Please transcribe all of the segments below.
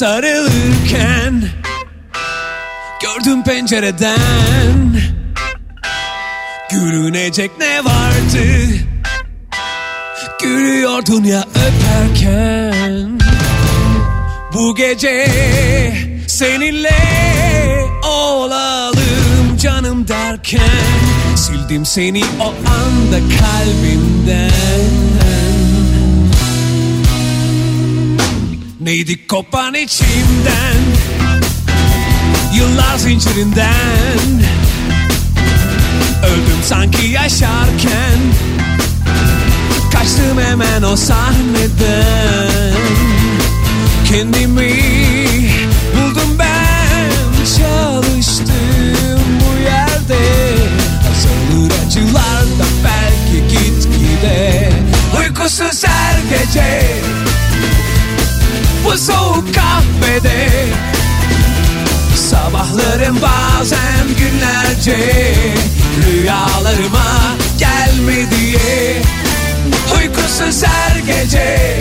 Sarılırken Gördüm pencereden Gülünecek ne vardı? Gülüyordun ya öperken. Bu gece seninle olalım canım derken Sildim seni o anda kalbimden Neydi kopan içimden? Yıllar zincirinden. Öldüm sanki yaşarken. Kaçtım hemen o sahneden. Kendimi buldum ben. Çalıştım bu yerde. Azalır acılar da belki gitgide. Uykusuz her gece bu soğuk kahvede Sabahlarım bazen günlerce Rüyalarıma gelme diye. Uykusuz her gece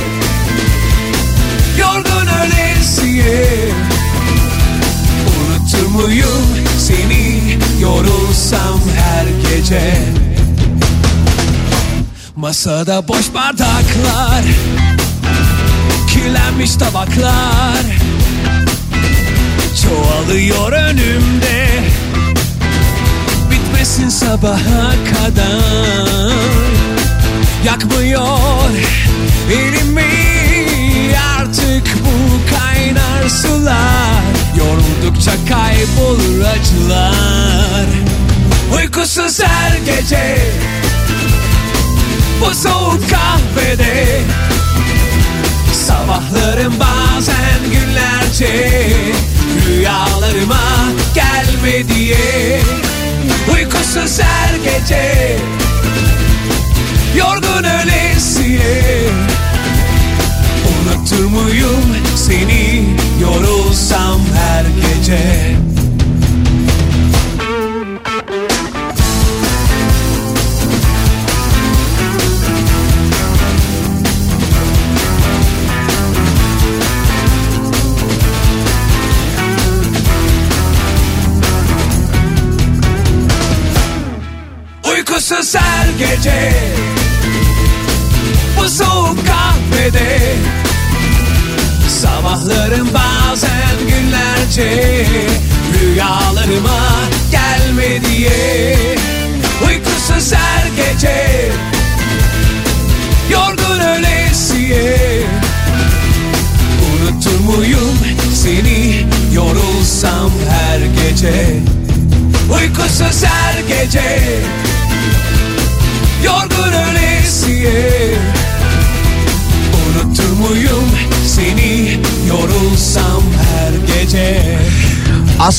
Yorgun ölesiye. Unutur muyum seni? Yorulsam her gece. Masada boş bardaklar kirlenmiş tabaklar. Çoğalıyor önümde. Bitmesin sabaha kadar. Yakmıyor elimi. Artık bu kaynar sular. Yoruldukça kaybolur acılar. Uykusuz her gece. Bu soğuk kahvede Sabahlarım bazen günlerce Rüyalarıma gelme diye. Uykusuz her gece Yorgun ölesiye Unutur muyum seni? Yorulsam her gece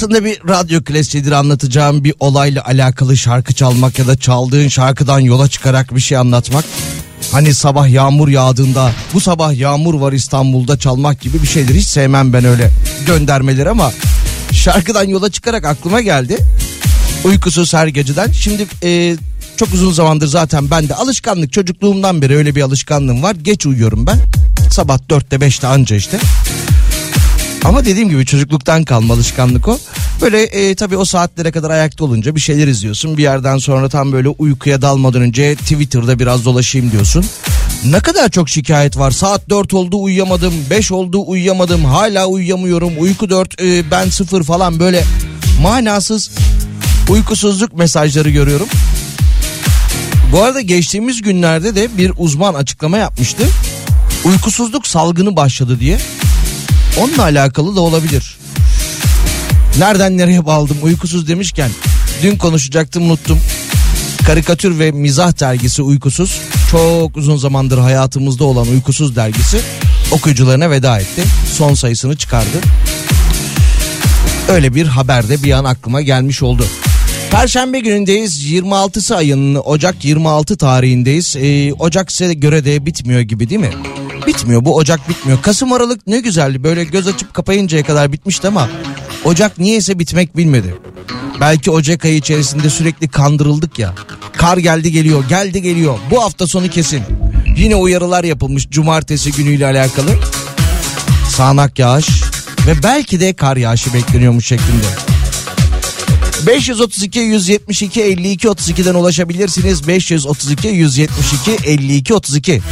Aslında bir radyo klasiğidir anlatacağım bir olayla alakalı şarkı çalmak ya da çaldığın şarkıdan yola çıkarak bir şey anlatmak. Hani sabah yağmur yağdığında bu sabah yağmur var İstanbul'da çalmak gibi bir şeydir. Hiç sevmem ben öyle göndermeleri ama şarkıdan yola çıkarak aklıma geldi. Uykusuz her geceden. Şimdi e, çok uzun zamandır zaten ben de alışkanlık çocukluğumdan beri öyle bir alışkanlığım var. Geç uyuyorum ben. Sabah dörtte beşte anca işte. Ama dediğim gibi çocukluktan kalma alışkanlık o. Böyle e, tabii o saatlere kadar ayakta olunca bir şeyler izliyorsun. Bir yerden sonra tam böyle uykuya dalmadan önce Twitter'da biraz dolaşayım diyorsun. Ne kadar çok şikayet var. Saat 4 oldu uyuyamadım, 5 oldu uyuyamadım, hala uyuyamıyorum. Uyku 4, e, ben 0 falan böyle manasız uykusuzluk mesajları görüyorum. Bu arada geçtiğimiz günlerde de bir uzman açıklama yapmıştı. Uykusuzluk salgını başladı diye. Onunla alakalı da olabilir. Nereden nereye bağladım uykusuz demişken dün konuşacaktım unuttum. Karikatür ve mizah dergisi Uykusuz çok uzun zamandır hayatımızda olan Uykusuz dergisi okuyucularına veda etti. Son sayısını çıkardı. Öyle bir haber de bir an aklıma gelmiş oldu. Perşembe günündeyiz. 26 ayının Ocak 26 tarihindeyiz. Ee, Ocak size göre de bitmiyor gibi değil mi? Bitmiyor bu Ocak bitmiyor. Kasım Aralık ne güzeldi böyle göz açıp kapayıncaya kadar bitmişti ama Ocak niyeyse bitmek bilmedi. Belki Ocak ayı içerisinde sürekli kandırıldık ya. Kar geldi geliyor geldi geliyor bu hafta sonu kesin. Yine uyarılar yapılmış cumartesi günüyle alakalı. Sağanak yağış ve belki de kar yağışı bekleniyormuş şeklinde. 532 172 52 32'den ulaşabilirsiniz. 532 172 52 32.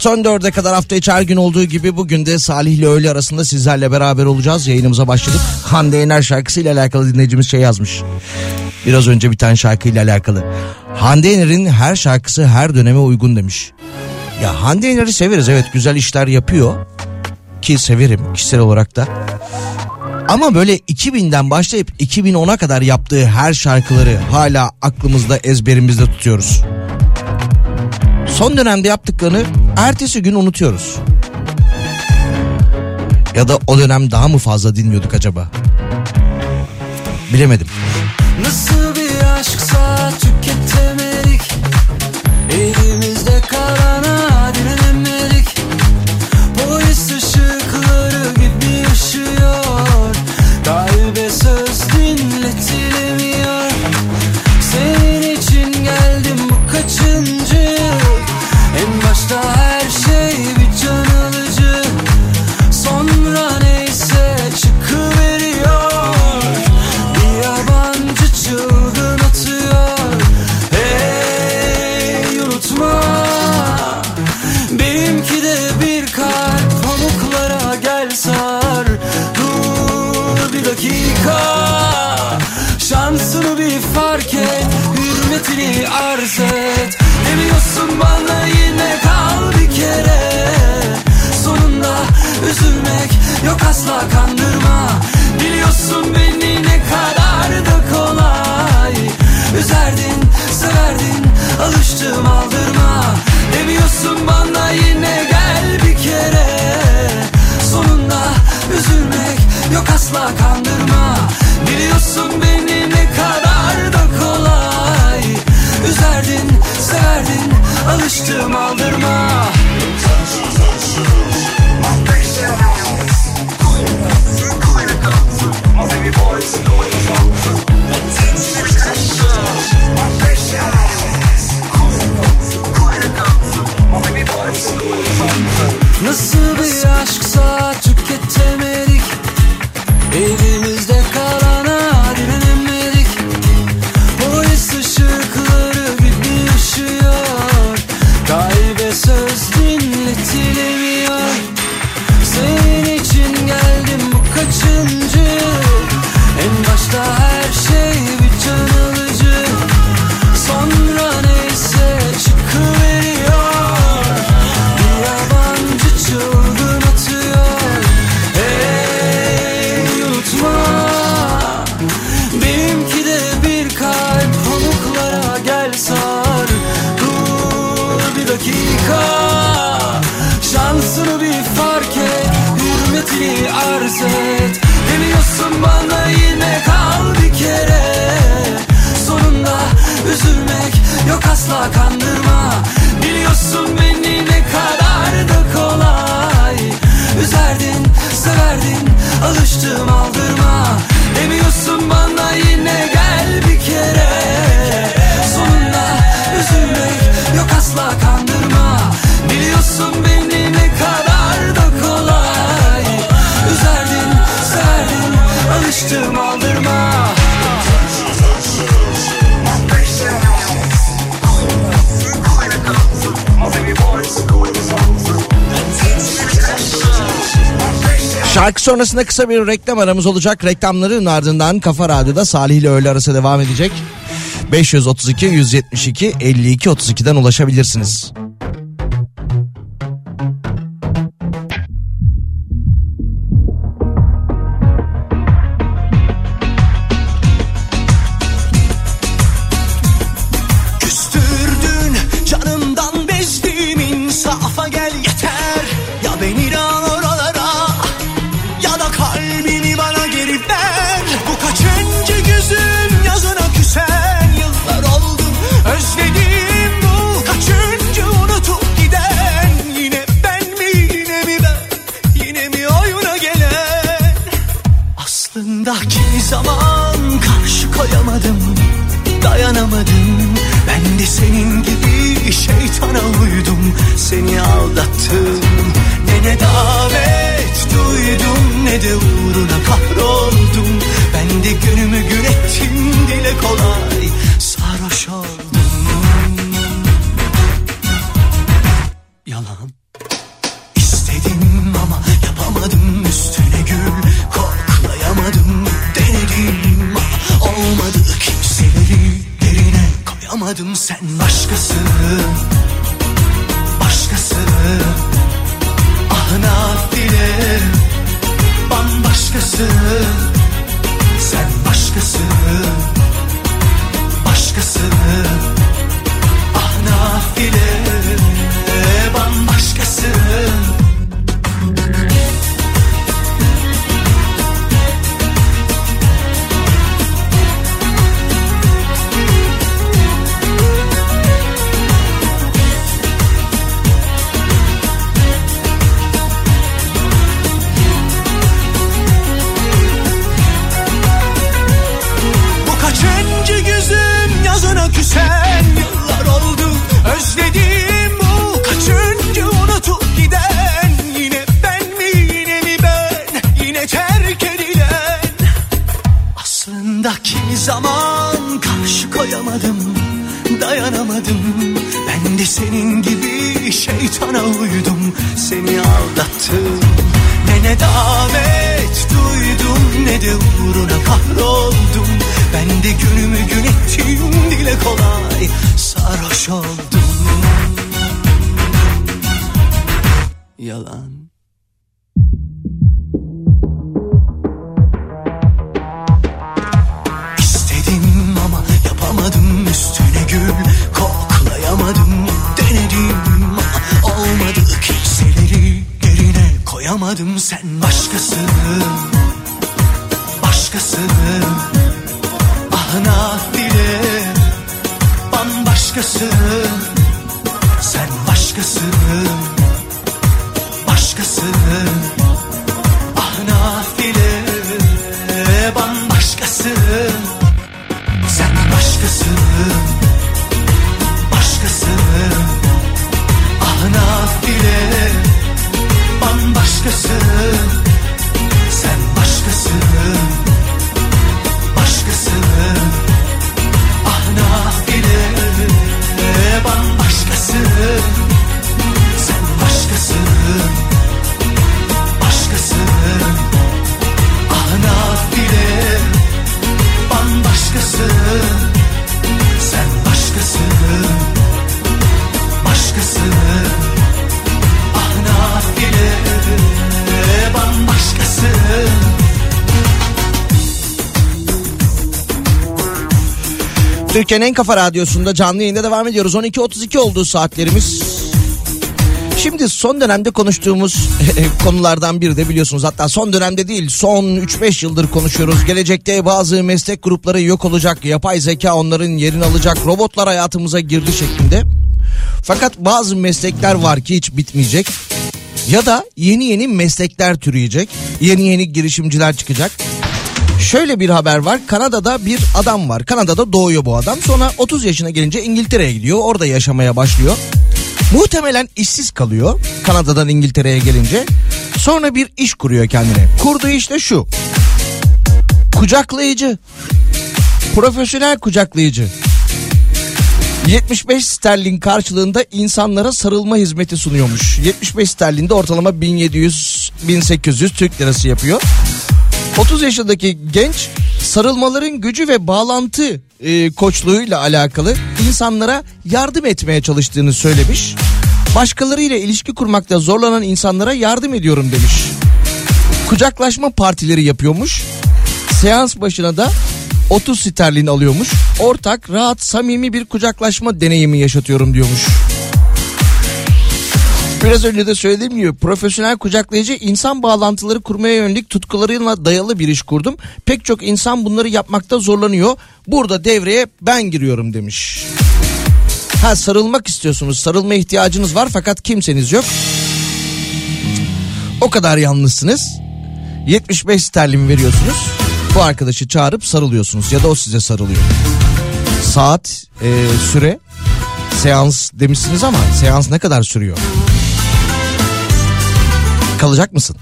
Saat 14'e kadar hafta içi her gün olduğu gibi bugün de Salih ile öğle arasında sizlerle beraber olacağız. Yayınımıza başladık. Hande Yener şarkısıyla alakalı dinleyicimiz şey yazmış. Biraz önce bir tane şarkıyla alakalı. Hande Yener'in her şarkısı her döneme uygun demiş. Ya Hande Yener'i severiz evet güzel işler yapıyor. Ki severim kişisel olarak da. Ama böyle 2000'den başlayıp 2010'a kadar yaptığı her şarkıları hala aklımızda ezberimizde tutuyoruz. Son dönemde yaptıklarını ertesi gün unutuyoruz. Ya da o dönem daha mı fazla dinliyorduk acaba? Bilemedim. Nasıl bir aşksa tüketemedik Elimizde Arz et. Demiyorsun bana yine kal bir kere. Sonunda üzülmek yok asla kandırma. Biliyorsun beni ne kadar da kolay. Üzerdin, severdin, alıştım aldırma. Demiyorsun bana yine gel bir kere. Sonunda üzülmek yok asla kandırma. Biliyorsun beni alıştım aldırma Şarkı sonrasında kısa bir reklam aramız olacak. Reklamların ardından Kafa Radyo'da Salih ile öğle arası devam edecek. 532 172 52 32'den ulaşabilirsiniz. Türkiye'nin en kafa radyosunda canlı yayında devam ediyoruz. 12.32 olduğu saatlerimiz. Şimdi son dönemde konuştuğumuz konulardan biri de biliyorsunuz hatta son dönemde değil son 3-5 yıldır konuşuyoruz. Gelecekte bazı meslek grupları yok olacak, yapay zeka onların yerini alacak, robotlar hayatımıza girdi şeklinde. Fakat bazı meslekler var ki hiç bitmeyecek. Ya da yeni yeni meslekler türeyecek. Yeni yeni girişimciler çıkacak. Şöyle bir haber var. Kanada'da bir adam var. Kanada'da doğuyor bu adam. Sonra 30 yaşına gelince İngiltere'ye gidiyor. Orada yaşamaya başlıyor. Muhtemelen işsiz kalıyor Kanada'dan İngiltere'ye gelince. Sonra bir iş kuruyor kendine. Kurduğu iş de şu. Kucaklayıcı. Profesyonel kucaklayıcı. 75 sterlin karşılığında insanlara sarılma hizmeti sunuyormuş. 75 sterlin de ortalama 1700-1800 Türk lirası yapıyor. 30 yaşındaki genç sarılmaların gücü ve bağlantı e, koçluğuyla alakalı insanlara yardım etmeye çalıştığını söylemiş. Başkalarıyla ilişki kurmakta zorlanan insanlara yardım ediyorum demiş. Kucaklaşma partileri yapıyormuş. Seans başına da 30 sterlin alıyormuş. Ortak, rahat, samimi bir kucaklaşma deneyimi yaşatıyorum diyormuş. Biraz önce de söylediğim gibi profesyonel kucaklayıcı insan bağlantıları kurmaya yönelik tutkularıyla dayalı bir iş kurdum. Pek çok insan bunları yapmakta zorlanıyor. Burada devreye ben giriyorum demiş. Ha sarılmak istiyorsunuz, sarılma ihtiyacınız var fakat kimseniz yok. O kadar yalnızsınız. 75 sterlin veriyorsunuz. Bu arkadaşı çağırıp sarılıyorsunuz ya da o size sarılıyor. Saat, e, süre, seans demişsiniz ama seans ne kadar sürüyor? Kalacak mısın?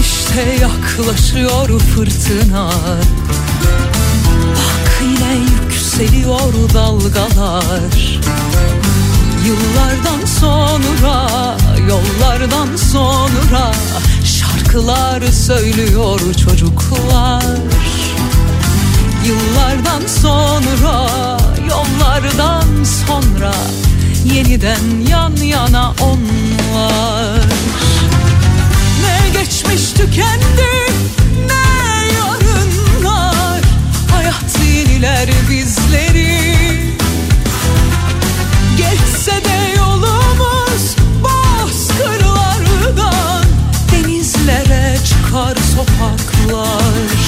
İşte yaklaşıyor fırtına Bak yine yükseliyor dalgalar Yıllardan sonra, yollardan sonra Şarkılar söylüyor çocuklar. Yıllardan sonra, yollardan sonra Yeniden yan yana onlar. Ne geçmiş tükendi, ne yarınlar. Hayat yeniler bizleri Geçse de yolumuz bozkırlardan Denizlere çıkar sokaklar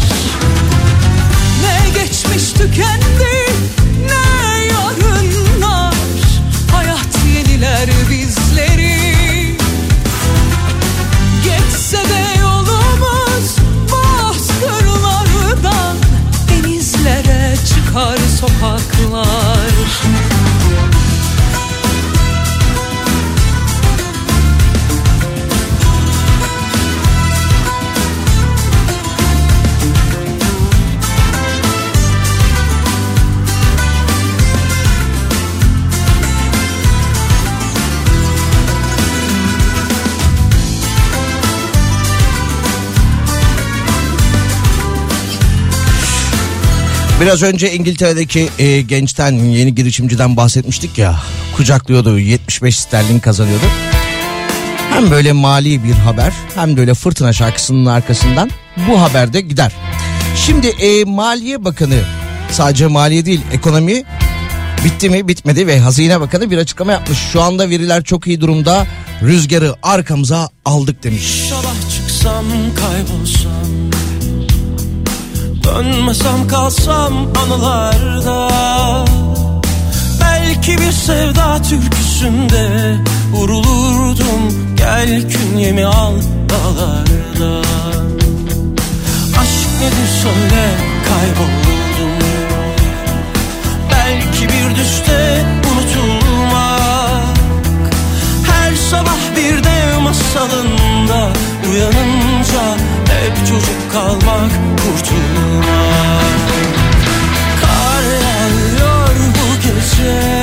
geçmiş tükendi ne yarınlar? Hayat yeniler bizleri. Geçse de yolumuz bozkırlardan Denizlere çıkar sokaklar Biraz önce İngiltere'deki e, gençten yeni girişimciden bahsetmiştik ya. Kucaklıyordu 75 sterlin kazanıyordu. Hem böyle mali bir haber hem de öyle fırtına şarkısının arkasından bu haber de gider. Şimdi e, Maliye Bakanı sadece maliye değil ekonomi bitti mi bitmedi ve Hazine Bakanı bir açıklama yapmış. Şu anda veriler çok iyi durumda rüzgarı arkamıza aldık demiş. Sabah çıksam kaybolsam Dönmesem kalsam anılarda Belki bir sevda türküsünde Vurulurdum. Gel künyemi al dağlarda. Aşk nedir söyle kayboldum. Belki bir düşte unutulmak. Her sabah bir dev masalında Uyanınca hep çocuk kalmak kurtulmak. Kar yağıyor bu gece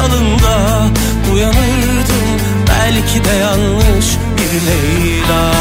çöl masalında Uyanırdım belki de yanlış bir Leyla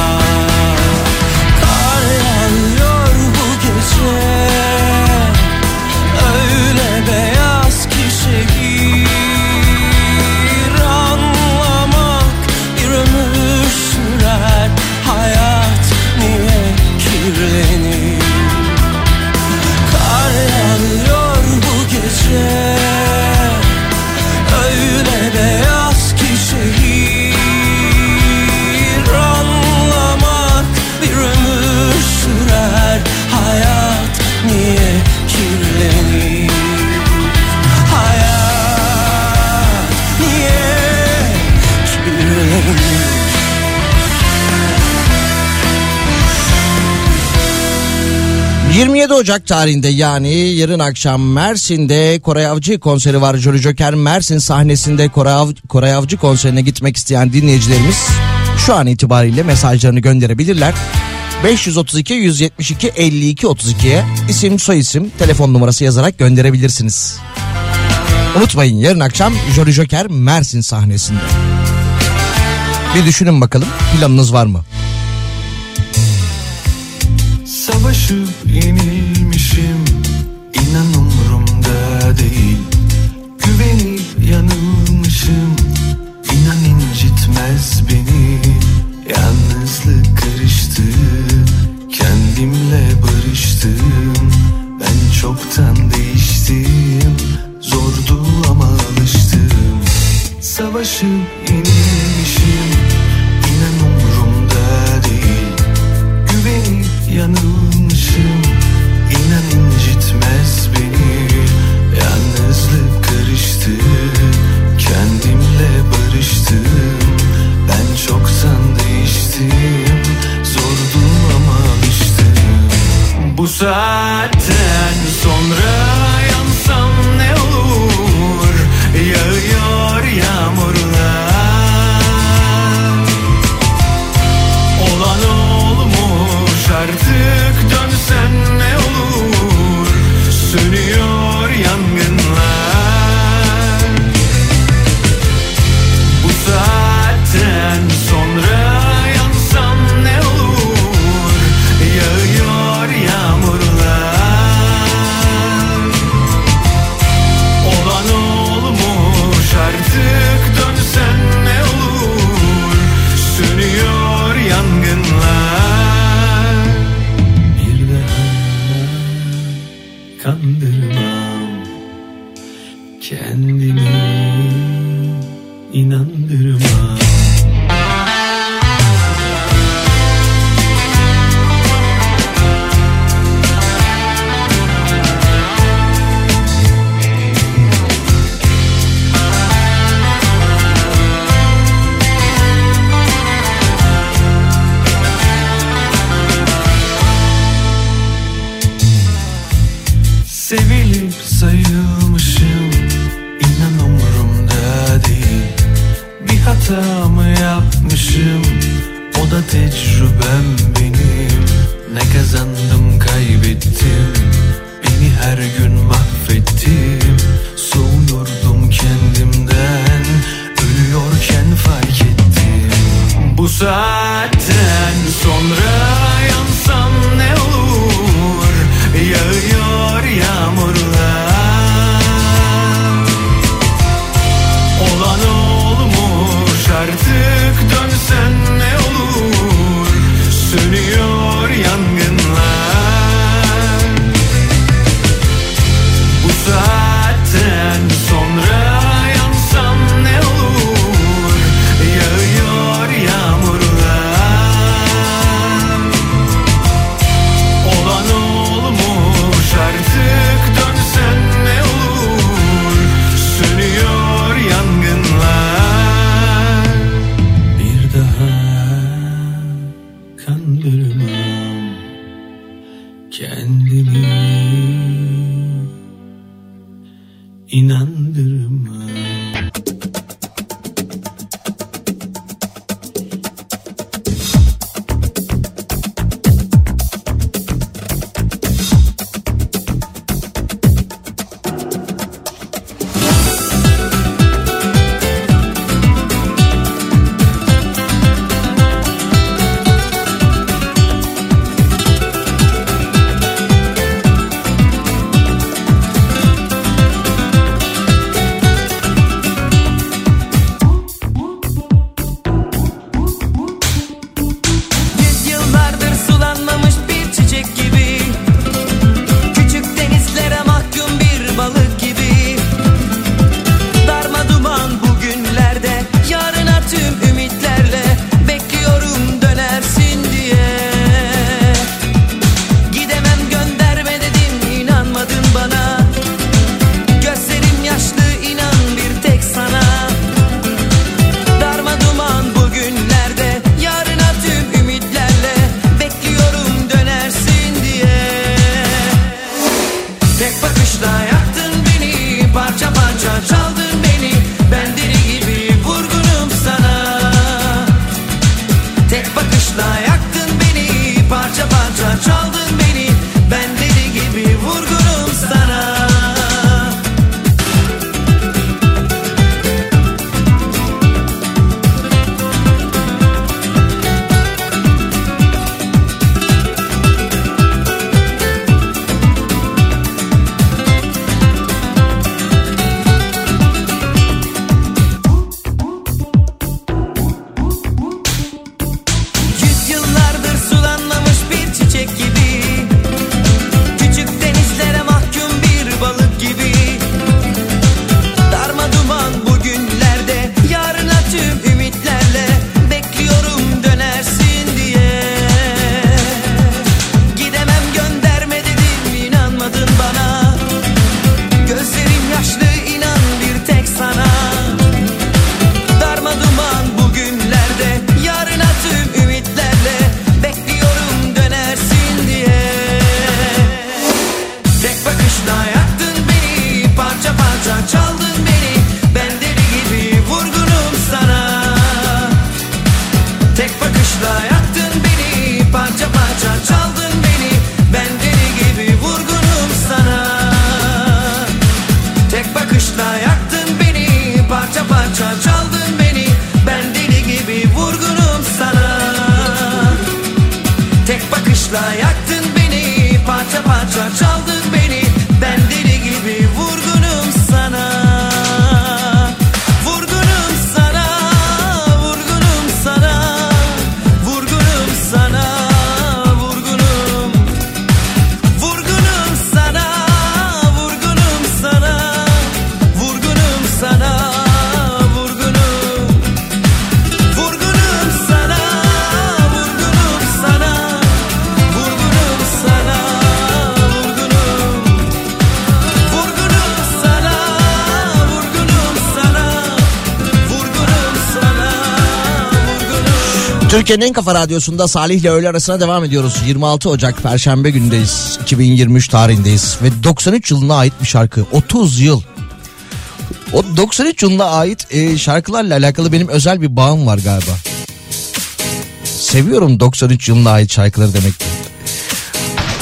27 Ocak tarihinde yani yarın akşam Mersin'de Koray Avcı konseri var. Jolly Joker Mersin sahnesinde Koray, Av- Koray Avcı konserine gitmek isteyen dinleyicilerimiz şu an itibariyle mesajlarını gönderebilirler. 532 172 52 32'ye isim soyisim telefon numarası yazarak gönderebilirsiniz. Unutmayın yarın akşam Jolly Joker Mersin sahnesinde. Bir düşünün bakalım planınız var mı? Savaşıp yenilmişim. İnan umurumda değil Güvenip yanılmışım. İnan incitmez beni Yalnızlık karıştı. Kendimle barıştım Ben çoktan değiştim. Zordu ama alıştım. Savaşıp yenilmişim. İnan umurumda değil Güvenip yanılmışım saatten sonra Türkiye'nin en kafa radyosunda Salih ile öğle arasına devam ediyoruz. 26 Ocak Perşembe günündeyiz. 2023 tarihindeyiz. Ve 93 yılına ait bir şarkı. 30 yıl. O 93 yılına ait e, şarkılarla alakalı benim özel bir bağım var galiba. Seviyorum 93 yılına ait şarkıları demek ki.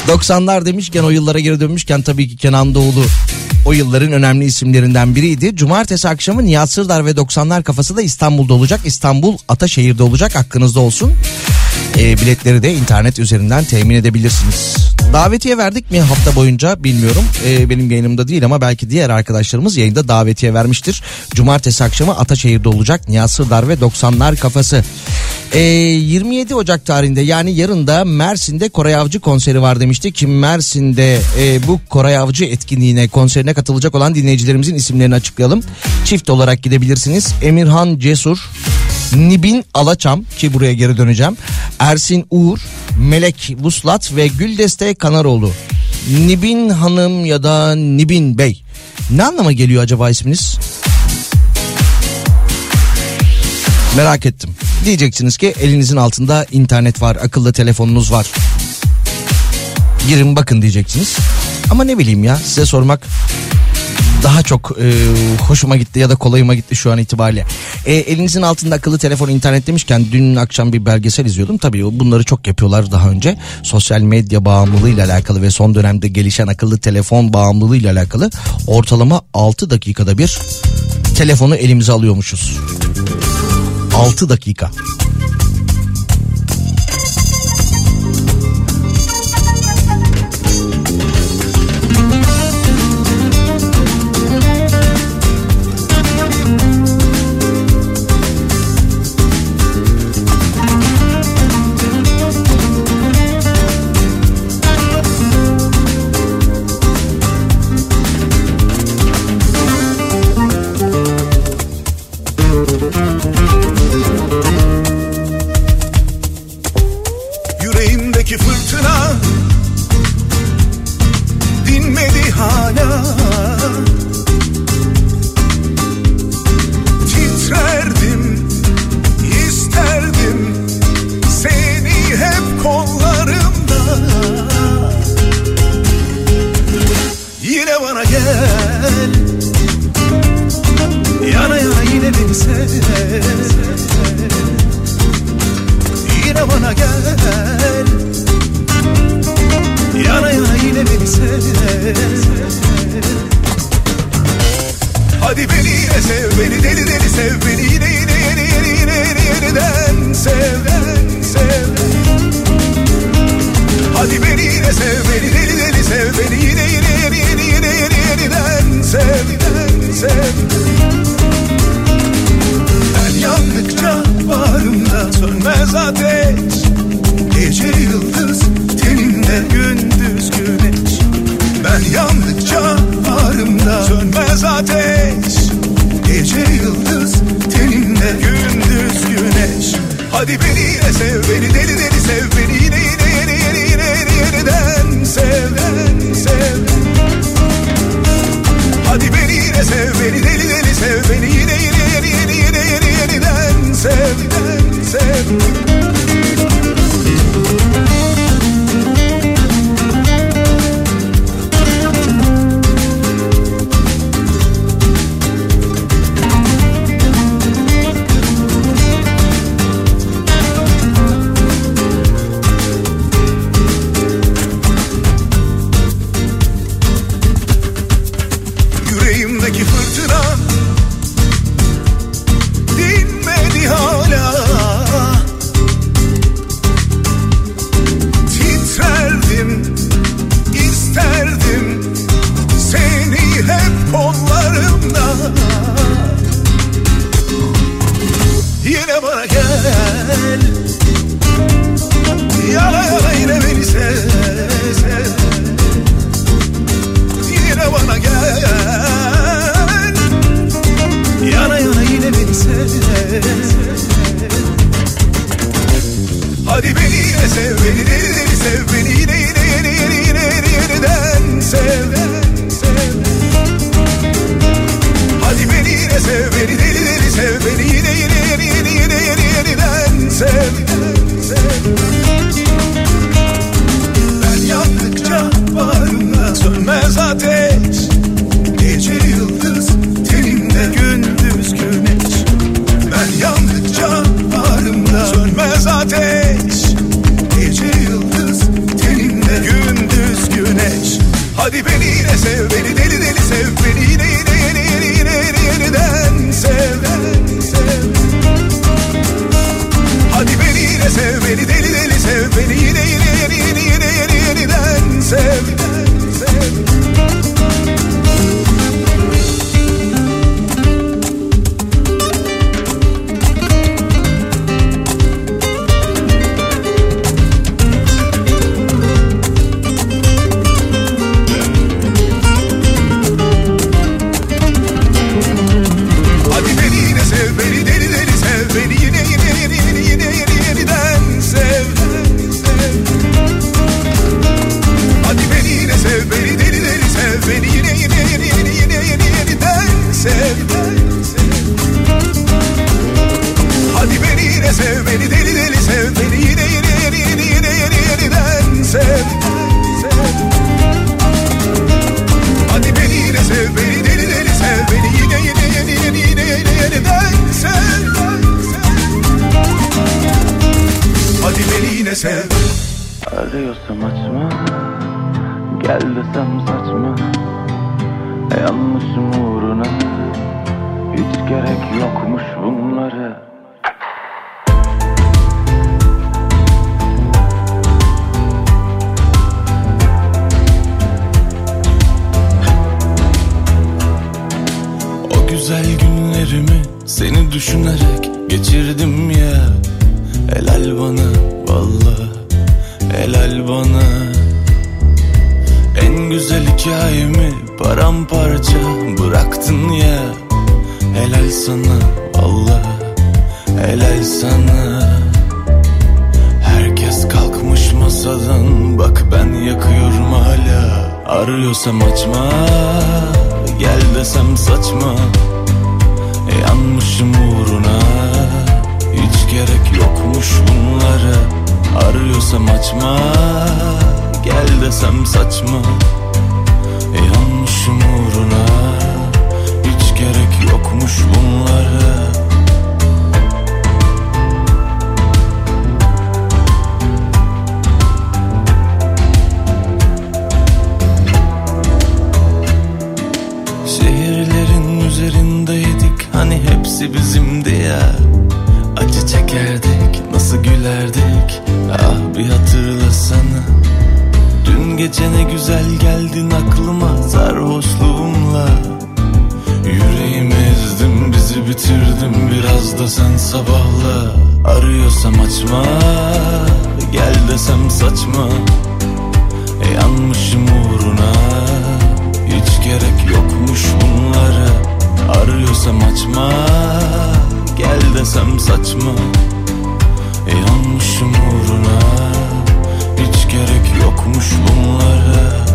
90'lar demişken o yıllara geri dönmüşken tabii ki Kenan Doğulu o yılların önemli isimlerinden biriydi. Cumartesi akşamı Nihat Sırdar ve 90'lar kafası da İstanbul'da olacak. İstanbul Ataşehir'de olacak hakkınızda olsun. E, biletleri de internet üzerinden temin edebilirsiniz. Davetiye verdik mi hafta boyunca bilmiyorum. E, benim yayınımda değil ama belki diğer arkadaşlarımız yayında davetiye vermiştir. Cumartesi akşamı Ataşehir'de olacak Nihat Sırdar ve 90'lar kafası. E, 27 Ocak tarihinde yani yarın da Mersin'de Koray Avcı konseri var demiştik. Kim Mersin'de e, bu Koray Avcı etkinliğine konserine katılacak olan dinleyicilerimizin isimlerini açıklayalım. Çift olarak gidebilirsiniz. Emirhan Cesur, Nibin Alaçam ki buraya geri döneceğim. Ersin Uğur, Melek Vuslat ve Güldeste Kanaroğlu. Nibin Hanım ya da Nibin Bey. Ne anlama geliyor acaba isminiz? Merak ettim. Diyeceksiniz ki elinizin altında internet var, akıllı telefonunuz var. Girin bakın diyeceksiniz. Ama ne bileyim ya size sormak daha çok e, hoşuma gitti ya da kolayıma gitti şu an itibariyle. E, elinizin altında akıllı telefon internet demişken dün akşam bir belgesel izliyordum. Tabii bunları çok yapıyorlar daha önce. Sosyal medya bağımlılığıyla alakalı ve son dönemde gelişen akıllı telefon bağımlılığıyla alakalı ortalama 6 dakikada bir telefonu elimize alıyormuşuz. 6 dakika. Düşünerek geçirdim ya. Helal bana valla helal bana. En güzel hikayemi paramparça bıraktın ya. Helal sana valla helal sana. Herkes kalkmış masadan bak ben yakıyorum hala. Arıyorsam açma gel desem saçma Yanmışım uğruna. Hiç gerek yokmuş bunlara. Arıyorsam açma. Gel desem saçma. Yanmışım uğruna. Hiç gerek yokmuş bunlara Hani hepsi bizimdi ya. Acı çekerdik nasıl gülerdik? Ah bir hatırlasana. Dün gece ne güzel geldin aklıma sarhoşluğumla. Yüreğimi ezdim bizi bitirdim biraz da sen sabahla. Arıyorsam açma gel desem saçma. Yanmışım uğruna hiç gerek yokmuş bunlara Arıyorsam açma Gel desem saçma. Yanmışım uğruna Hiç gerek yokmuş bunlara.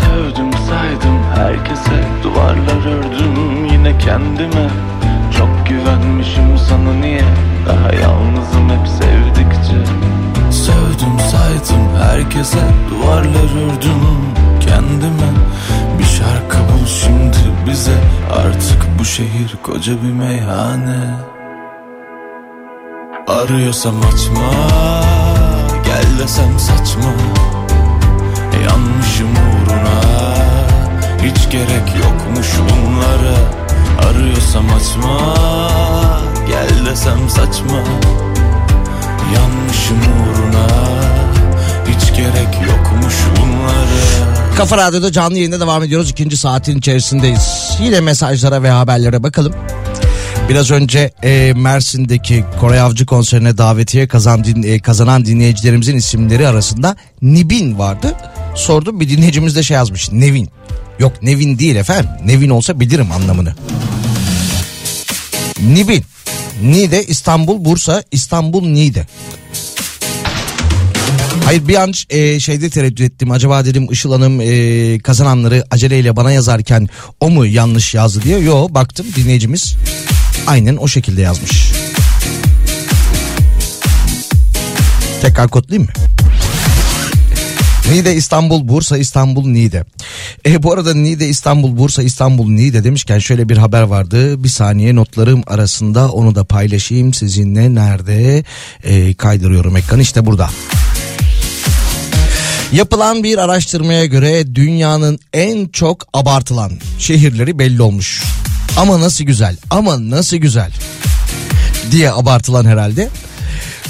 Sevdim saydım herkese Duvarlar ördüm yine kendime. Çok güvenmişim sana niye Daha yalnızım hep sevdikçe. Sevdim saydım herkese Duvarlar ördüm kendime şarkı bul şimdi bize. Artık bu şehir koca bir meyhane. Arıyorsam açma Gel desem saçma. Yanmışım uğruna Hiç gerek yokmuş bunlara. Arıyorsam açma Gel desem saçma. Yanmışım uğruna Hiç gerek yokmuş bunlara Kafa Radyo'da canlı yayında devam ediyoruz. İkinci saatin içerisindeyiz. Yine mesajlara ve haberlere bakalım. Biraz önce e, Mersin'deki Koray Avcı konserine davetiye kazan, din, e, kazanan dinleyicilerimizin isimleri arasında Nibin vardı. Sordum bir dinleyicimiz de şey yazmış Nevin. Yok Nevin değil efendim. Nevin olsa bilirim anlamını. Nibin. Niğde, İstanbul, Bursa, İstanbul, Niğde. Hayır bir an e, şeyde tereddüt ettim. Acaba dedim Işıl Hanım e, kazananları aceleyle bana yazarken o mu yanlış yazdı diye. Yo baktım dinleyicimiz aynen o şekilde yazmış. Tekrar kodlayayım mı? Niğde İstanbul Bursa İstanbul Niğde. E, bu arada Niğde İstanbul Bursa İstanbul Niğde demişken şöyle bir haber vardı. Bir saniye notlarım arasında onu da paylaşayım sizinle. Nerede? E, kaydırıyorum ekranı işte burada. Yapılan bir araştırmaya göre dünyanın en çok abartılan şehirleri belli olmuş. Ama nasıl güzel ama nasıl güzel diye abartılan herhalde.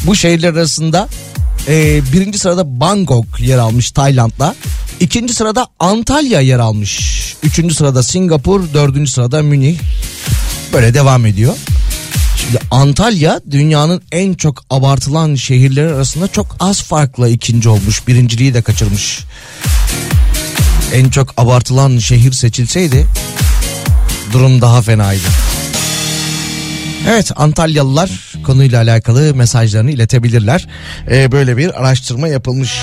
Bu şehirler arasında e, birinci sırada Bangkok yer almış Tayland'la. İkinci sırada Antalya yer almış. Üçüncü sırada Singapur, dördüncü sırada Münih. Böyle devam ediyor. Antalya dünyanın en çok abartılan şehirleri arasında çok az farkla ikinci olmuş. Birinciliği de kaçırmış. En çok abartılan şehir seçilseydi durum daha fenaydı. Evet Antalyalılar konuyla alakalı mesajlarını iletebilirler. Ee, böyle bir araştırma yapılmış.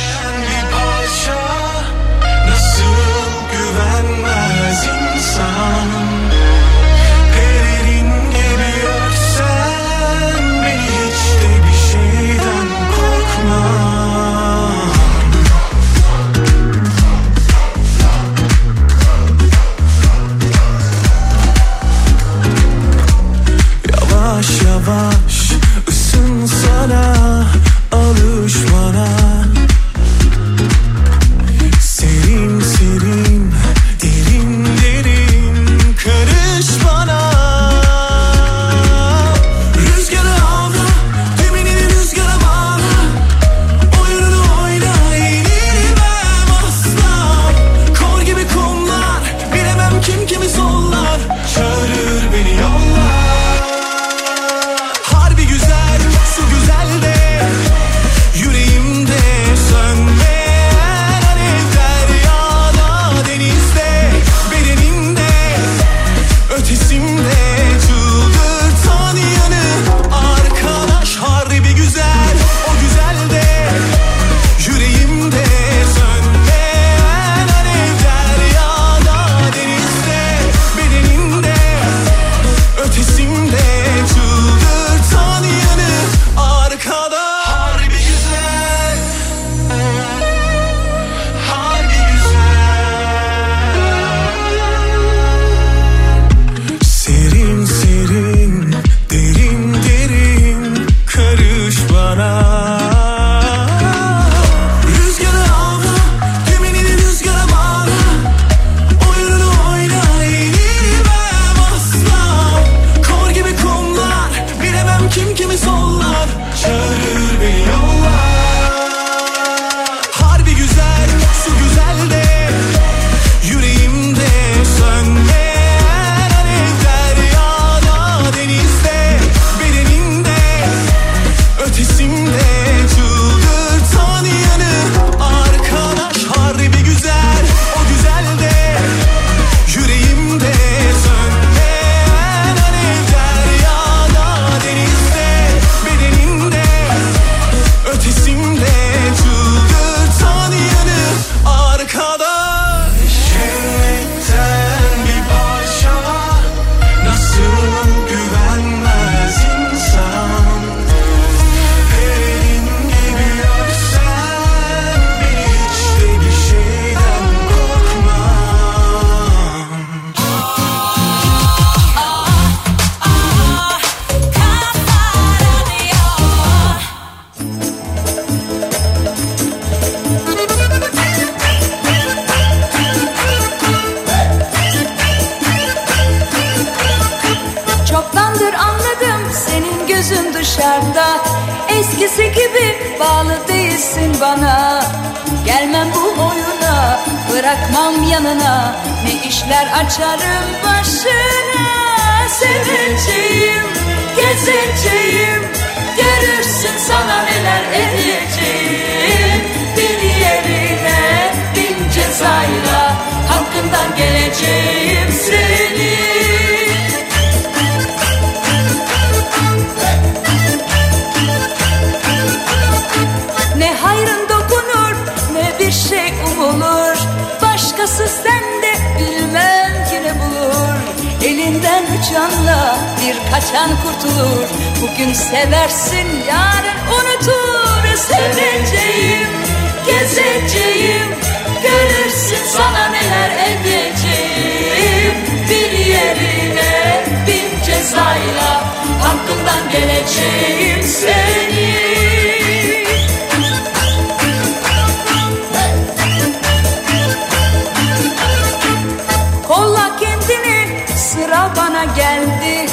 Geldi.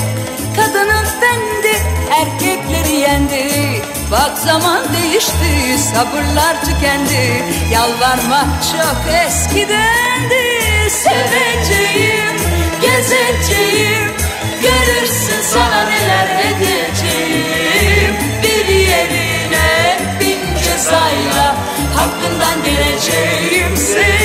Kadının bendi erkekleri yendi. Bak zaman değişti sabırlar tükendi. Yalvarmak çok eskidendi Seveceğim gezeceğim. Görürsün sana neler edeceğim. Bir yerine bin cezayla Hakkından geleceğim. Seni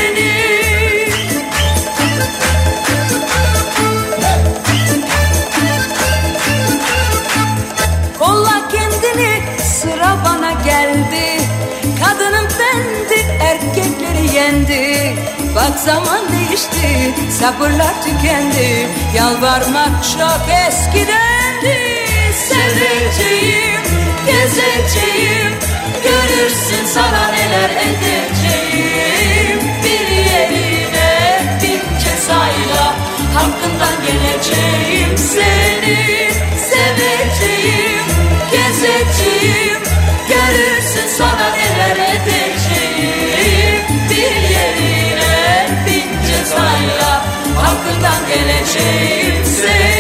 yendi Bak zaman değişti sabırlar tükendi. Yalvarmak çok eskidendi. Seveceğim gezeceğim. Görürsün sana neler edeceğim. Bir yerine bin cezayla Hakkından geleceğim. Seni Seveceğim, gezeceğim. Görürsün sana neler edeceğim Hakkından geleceğim seni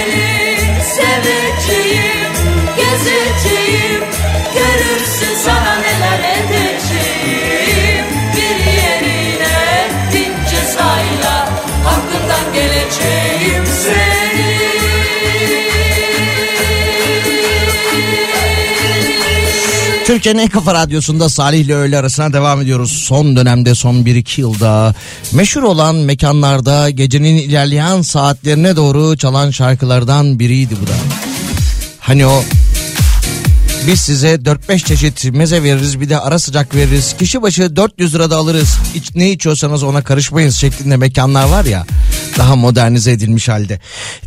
Türkiye'nin en kafa radyosunda Salih ile öğle arasına devam ediyoruz. Son dönemde son 1-2 yılda meşhur olan mekanlarda gecenin ilerleyen saatlerine doğru çalan şarkılardan biriydi bu da. Hani o biz size 4-5 çeşit meze veririz bir de ara sıcak veririz. Kişi başı 400 lirada alırız. İç, ne içiyorsanız ona karışmayız şeklinde mekanlar var ya. Daha modernize edilmiş halde.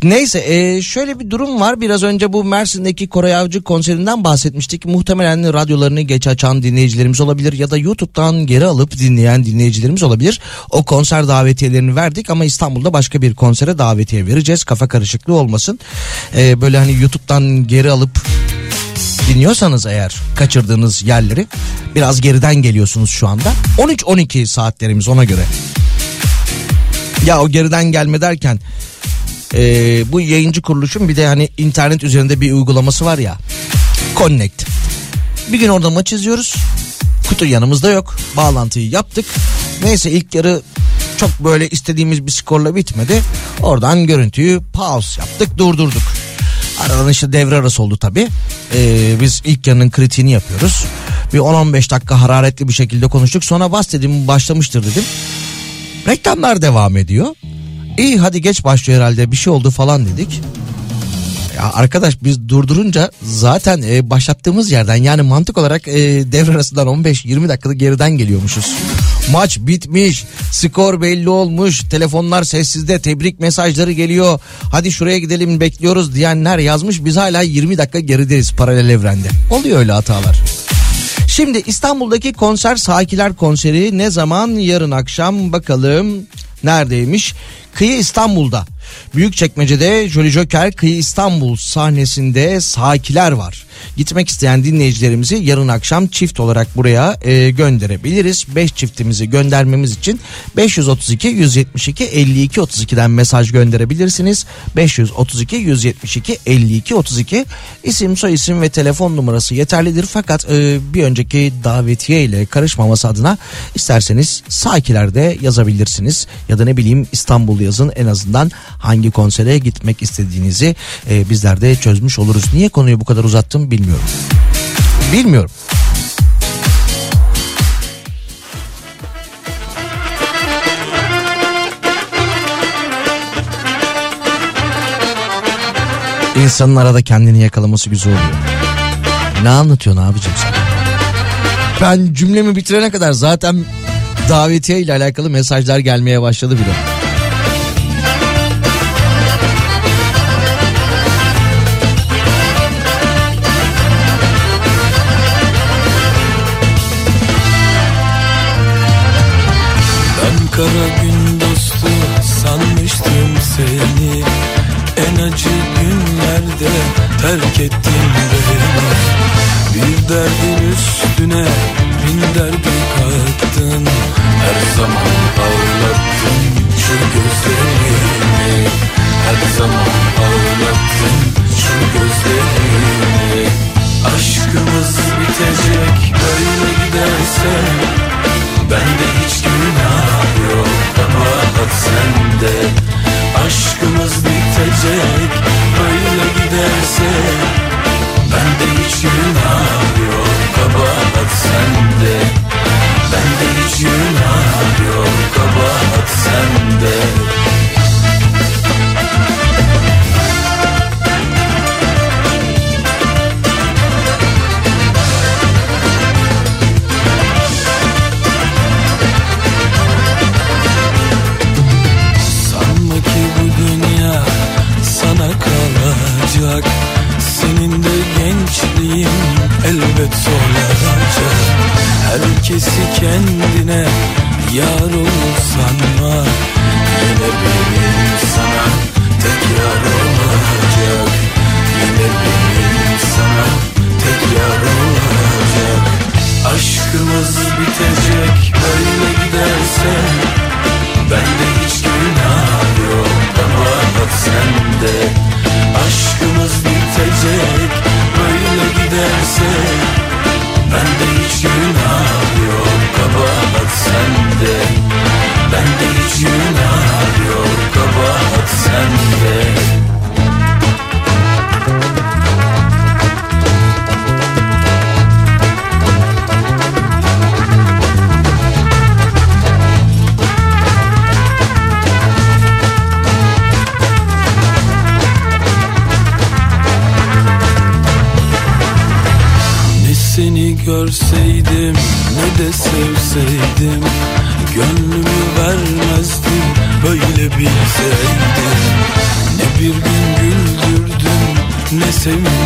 Neyse e, şöyle bir durum var. Biraz önce bu Mersin'deki Koray Avcı konserinden bahsetmiştik. Muhtemelen radyolarını geç açan dinleyicilerimiz olabilir ya da YouTube'dan geri alıp dinleyen dinleyicilerimiz olabilir. O konser davetiyelerini verdik ama İstanbul'da başka bir konsere davetiye vereceğiz. Kafa karışıklığı olmasın. E, böyle hani YouTube'dan geri alıp dinliyorsanız eğer kaçırdığınız yerleri biraz geriden geliyorsunuz şu anda. 13-12 saatlerimiz ona göre. Ya o geriden gelme derken e, bu yayıncı kuruluşun bir de hani internet üzerinde bir uygulaması var ya. Connect. Bir gün orada maç izliyoruz. Kutu yanımızda yok. Bağlantıyı yaptık. Neyse ilk yarı çok böyle istediğimiz bir skorla bitmedi. Oradan görüntüyü pause yaptık durdurduk. Aradan işte devre arası oldu tabii. Ee, biz ilk yarının kritiğini yapıyoruz. Bir 10-15 dakika hararetli bir şekilde konuştuk. Sonra bas dedim başlamıştır dedim. Reklamlar devam ediyor. İyi hadi geç başlıyor herhalde bir şey oldu falan dedik. Ya arkadaş biz durdurunca zaten e, başlattığımız yerden yani mantık olarak e, devre arasından 15-20 dakikada geriden geliyormuşuz. Maç bitmiş, skor belli olmuş, telefonlar sessizde, tebrik mesajları geliyor. Hadi şuraya gidelim bekliyoruz diyenler yazmış. Biz hala 20 dakika gerideyiz paralel evrende. Oluyor öyle hatalar. Şimdi İstanbul'daki konser Sakiler konseri ne zaman? Yarın akşam bakalım neredeymiş? Kıyı İstanbul'da. Büyükçekmece'de Jolly Joker Kıyı İstanbul sahnesinde Sakiler var. Gitmek isteyen dinleyicilerimizi yarın akşam çift olarak buraya e, gönderebiliriz. 5 çiftimizi göndermemiz için 532 172 52 32'den mesaj gönderebilirsiniz. 532 172 52 32 isim soy isim ve telefon numarası yeterlidir. Fakat e, bir önceki davetiye ile karışmaması adına isterseniz Sakilerde yazabilirsiniz. Ya da ne bileyim İstanbul yazın en azından hangi konsere gitmek istediğinizi e, bizler de çözmüş oluruz. Niye konuyu bu kadar uzattım bilmiyorum. Bilmiyorum. İnsanın arada kendini yakalaması güzel oluyor. Ne anlatıyorsun abicim sen? Ben cümlemi bitirene kadar zaten davetiye ile alakalı mesajlar gelmeye başladı bile. Kara gün dostu sanmıştım seni. En acı günlerde terk ettin beni. Bir derdin üstüne bin derdi kattın. Her zaman ağlattın şu gözlerimi. Her zaman ağlattın şu gözlerimi. Aşkımız bitecek böyle giderse Bende hiç günah kabahat sende. Aşkımız bitecek böyle giderse. Bende hiç günah yok kabahat sende. Bende hiç günah yok kabahat sende kalacak Senin de gençliğin elbet solacak Herkesi kendine yar olur sanma Yine benim sana tek yar olacak. Yine benim sana tek yar olacak. Aşkımız bitecek böyle giderse Bende hiç günah yok. Kabahat sende Aşkımız bitecek böyle giderse Bende hiç günah yok. Kabahat sende Bende hiç günah yok. Kabahat sende ne sevindirdin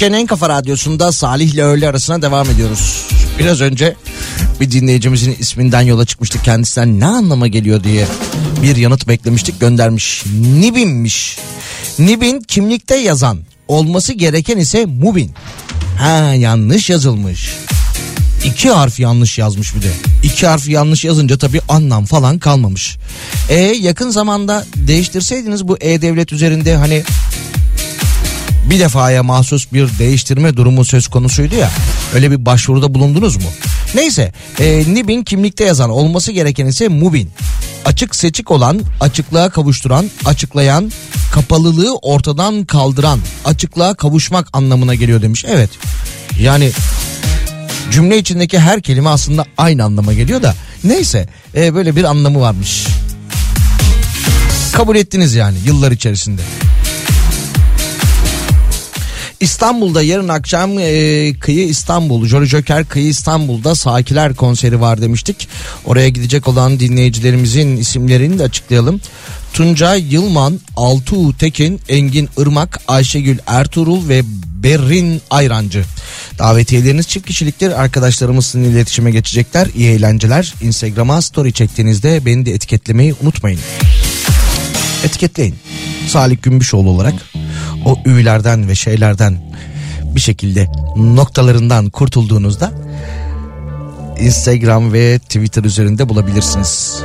Türkiye'nin en kafa radyosunda Salih ile öğle arasına devam ediyoruz. Biraz önce bir dinleyicimizin isminden yola çıkmıştık. Kendisinden ne anlama geliyor diye bir yanıt beklemiştik göndermiş. Nibin'miş. Nibin kimlikte yazan olması gereken ise Mubin. Ha yanlış yazılmış. İki harf yanlış yazmış bir de. İki harf yanlış yazınca tabii anlam falan kalmamış. E yakın zamanda değiştirseydiniz bu E-Devlet üzerinde hani bir defaya mahsus bir değiştirme durumu söz konusuydu ya. Öyle bir başvuruda bulundunuz mu? Neyse e, NİB'in kimlikte yazan olması gereken ise MUBIN. Açık seçik olan, açıklığa kavuşturan, açıklayan, kapalılığı ortadan kaldıran, açıklığa kavuşmak anlamına geliyor demiş. Evet yani cümle içindeki her kelime aslında aynı anlama geliyor da neyse e, böyle bir anlamı varmış. Kabul ettiniz yani yıllar içerisinde. İstanbul'da yarın akşam e, Kıyı İstanbul, Jolly Joker Kıyı İstanbul'da Sakiler konseri var demiştik. Oraya gidecek olan dinleyicilerimizin isimlerini de açıklayalım. Tuncay Yılman, Altuğ Tekin, Engin Irmak, Ayşegül Ertuğrul ve Berrin Ayrancı. Davetiyeleriniz çift kişiliktir. Arkadaşlarımız sizinle iletişime geçecekler. İyi eğlenceler. Instagram'a story çektiğinizde beni de etiketlemeyi unutmayın. Etiketleyin. Salih Gümbüşoğlu olarak o üylerden ve şeylerden bir şekilde noktalarından kurtulduğunuzda Instagram ve Twitter üzerinde bulabilirsiniz.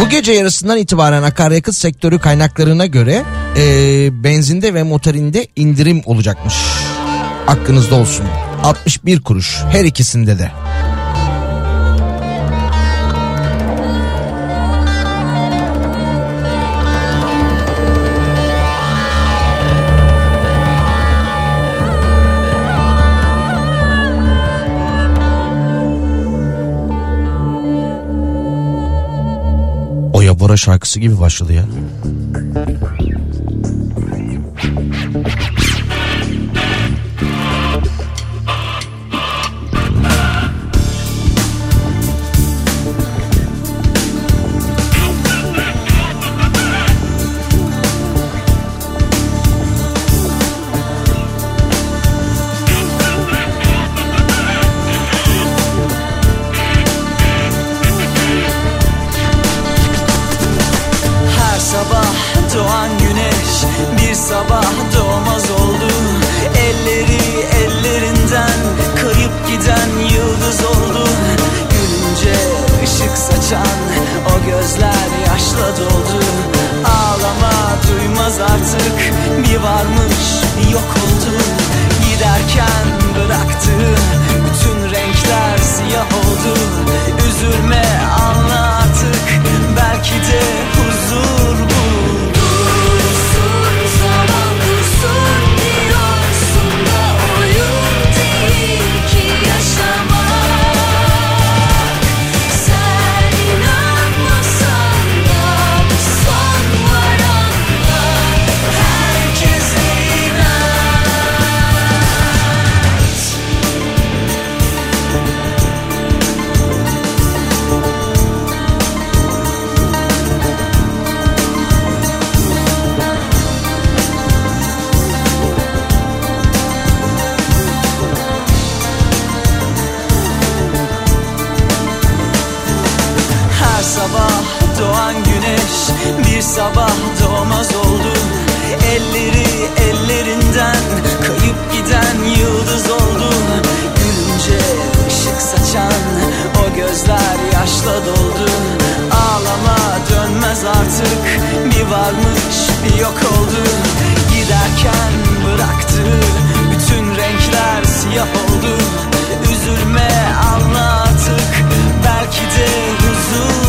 Bu gece yarısından itibaren akaryakıt sektörü kaynaklarına göre e, benzinde ve motorinde indirim olacakmış. Aklınızda olsun. 61 kuruş her ikisinde de. Bora şarkısı gibi başladı ya. Doğan güneş bir sabah doğmaz oldu. Elleri ellerinden kayıp giden yıldız oldu. Gülünce ışık saçan o gözler yaşla doldu. Ağlama dönmez artık bir varmış bir yok oldu. Giderken bıraktı bütün renkler siyah oldu. Üzülme anla artık belki de huzur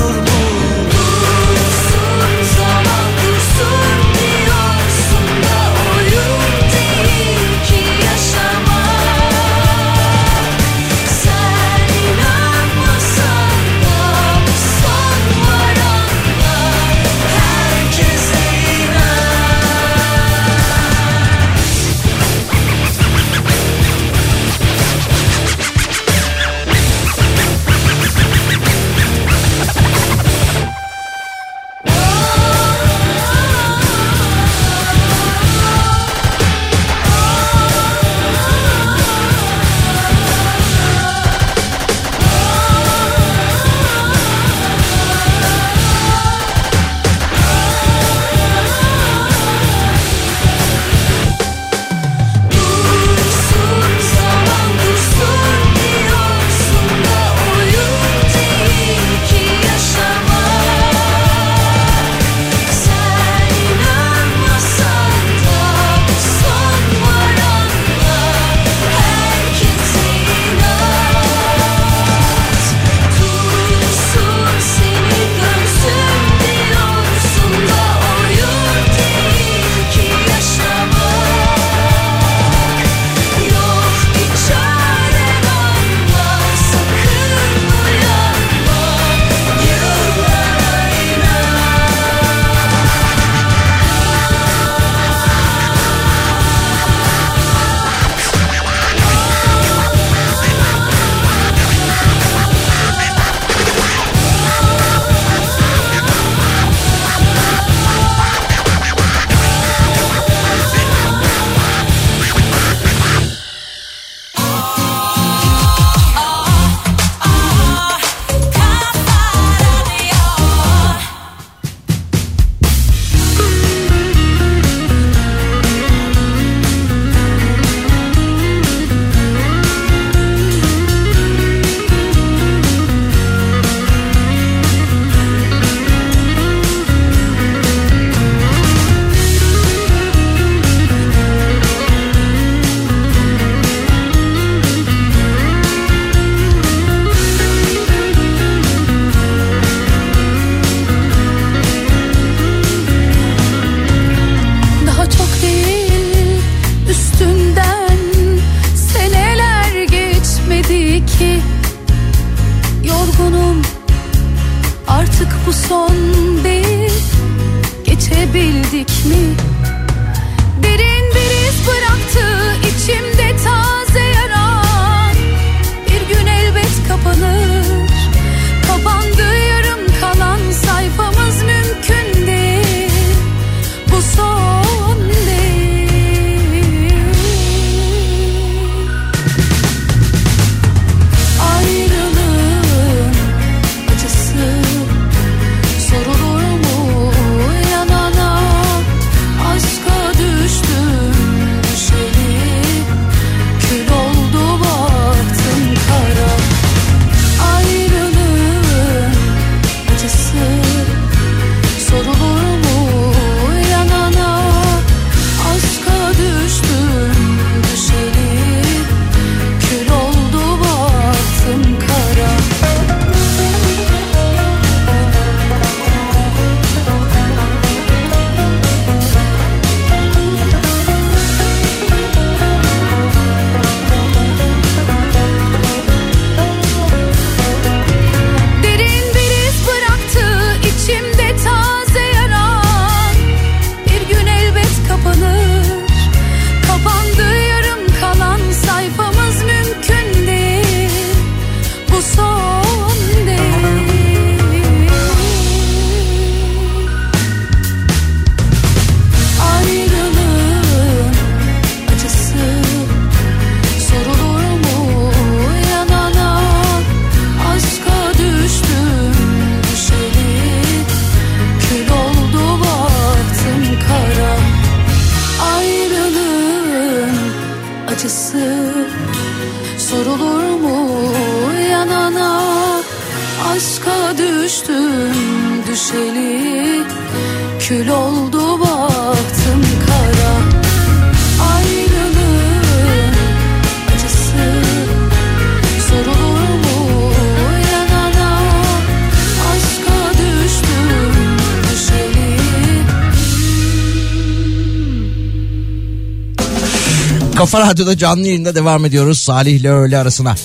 Kafa Radyo'da canlı yayında devam ediyoruz Salih ile öğle arasına.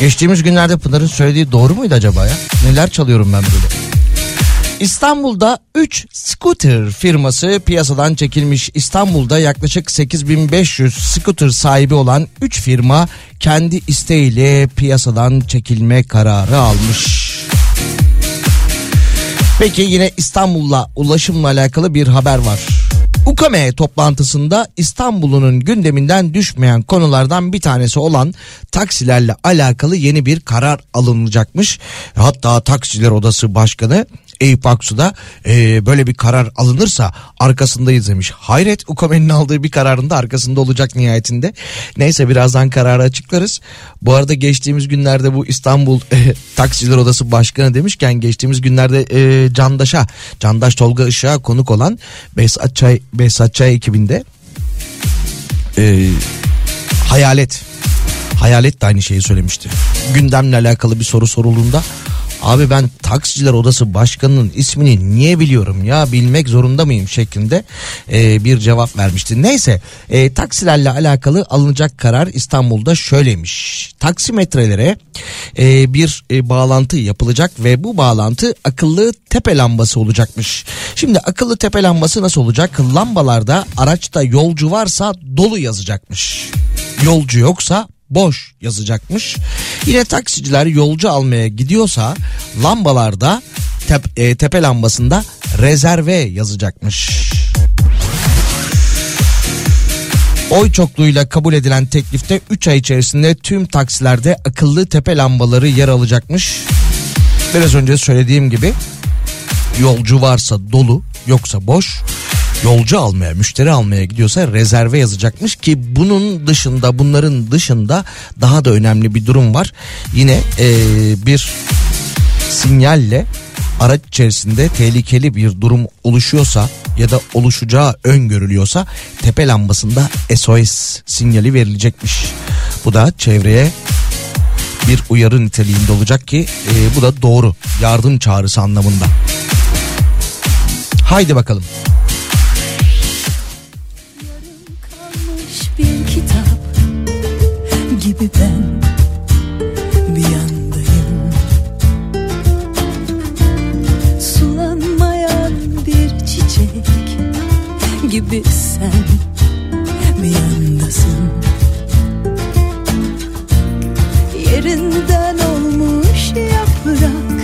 Geçtiğimiz günlerde Pınar'ın söylediği doğru muydu acaba ya? Neler çalıyorum ben böyle? İstanbul'da 3 scooter firması piyasadan çekilmiş. İstanbul'da yaklaşık 8500 scooter sahibi olan 3 firma kendi isteğiyle piyasadan çekilme kararı almış. Peki yine İstanbul'la ulaşımla alakalı bir haber var. UKME toplantısında İstanbul'un gündeminden düşmeyen konulardan bir tanesi olan taksilerle alakalı yeni bir karar alınacakmış. Hatta Taksiler Odası Başkanı Eyüp Aksu da e, böyle bir karar alınırsa arkasındayız demiş. Hayret UKME'nin aldığı bir kararın da arkasında olacak nihayetinde. Neyse birazdan kararı açıklarız. Bu arada geçtiğimiz günlerde bu İstanbul e, Taksiler Odası Başkanı demişken geçtiğimiz günlerde e, Candaş'a, Candaş Tolga Işık'a konuk olan Behzat Çay, Behzat Çay ekibinde e, Hayalet Hayalet de aynı şeyi söylemişti. Gündemle alakalı bir soru sorulduğunda abi ben taksiciler odası başkanının ismini niye biliyorum ya bilmek zorunda mıyım şeklinde e, bir cevap vermişti. Neyse e, taksilerle alakalı alınacak karar İstanbul'da şöyleymiş. Taksimetrelere e, bir e, bağlantı yapılacak ve bu bağlantı akıllı tepe lambası olacakmış. Şimdi akıllı tepe lambası nasıl olacak? Lambalarda araçta yolcu varsa dolu yazacakmış. Yolcu yoksa boş yazacakmış. Yine taksiciler yolcu almaya gidiyorsa lambalarda tep- e, tepe lambasında rezerve yazacakmış. Oy çokluğuyla kabul edilen teklifte 3 ay içerisinde tüm taksilerde akıllı tepe lambaları yer alacakmış. Biraz önce söylediğim gibi yolcu varsa dolu yoksa boş yolcu almaya müşteri almaya gidiyorsa rezerve yazacakmış ki bunun dışında bunların dışında daha da önemli bir durum var. Yine eee, bir sinyalle araç içerisinde tehlikeli bir durum oluşuyorsa ya da oluşacağı öngörülüyorsa tepe lambasında SOS sinyali verilecekmiş. Bu da çevreye bir uyarı niteliğinde olacak ki e, bu da doğru yardım çağrısı anlamında. Haydi bakalım. gibi sen bir yandasın. Yerinden olmuş yaprak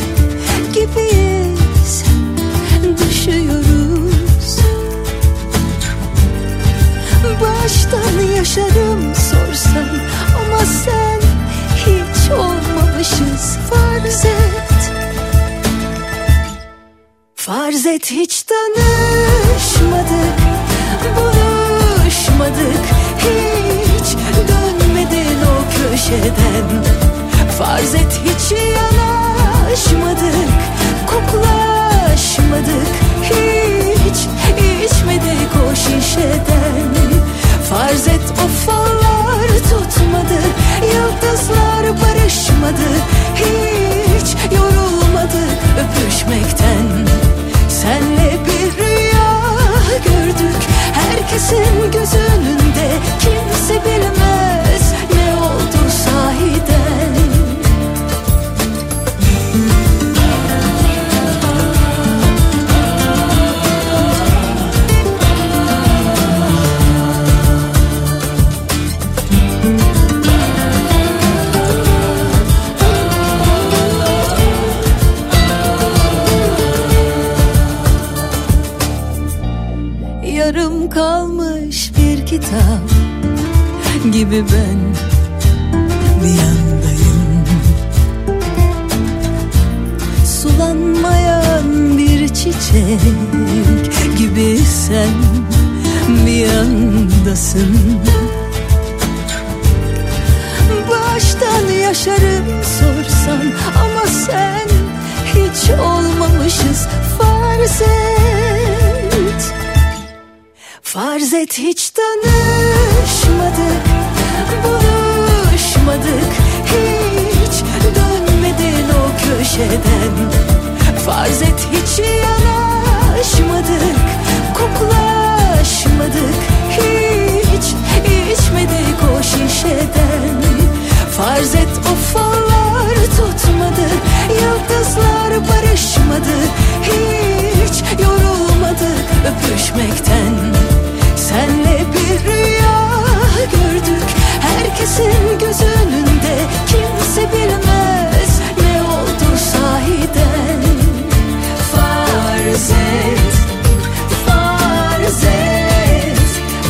gibiyiz Düşüyoruz. Baştan yaşadım sorsan ama sen hiç olmamışız farz et. Farz et hiç tanı Farz et hiç yanaşmadık Koklaşmadık hiç içmedik o şişeden. Farz et o fallar tutmadı Yıldızlar barışmadı Hiç yorulmadık öpüşmekten. Senle bir rüya gördük Herkesin göz önünde Kimse bilmez gibi ben bir yandayım. Sulanmayan bir çiçek gibi sen bir yandasın. Baştan yaşarım sorsan ama sen hiç olmamışız farz et. Farz et hiç tanışmadık Buluşmadık hiç Dönmedin o köşeden. Farz et hiç yanaşmadık Koklaşmadık. Hiç içmedik o şişeden. Farz et o tutmadı Yıldızlar barışmadı. Hiç yorulmadık öpüşmekten. Senle bir rüya gördük Herkesin göz önünde Kimse bilmez ne oldu sahiden. Farz et Farz et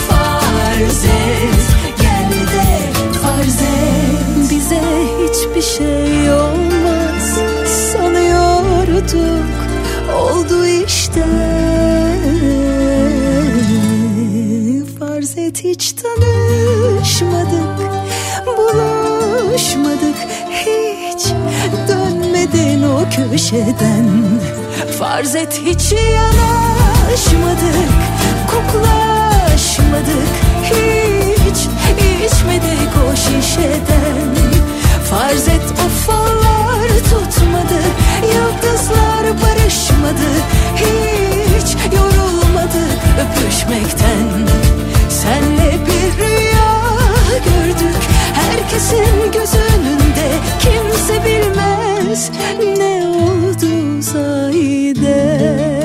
Farz et. Gel de farz et. Bize hiçbir şey olmaz. Sanıyorduk Oldu işte. Farz et hiç tanışmadık Buluşmadık hiç. Dönmedin o köşeden. Farz et hiç yanaşmadık. Koklaşmadık hiç. İçmedik o şişeden. Farz et o fallar tutmadı. Yıldızlar barışmadı. Hiç yorulmadık öpüşmekten. Senle bir rüya gördük. Herkesin göz önünde Kimse bilmez ne oldu sahiden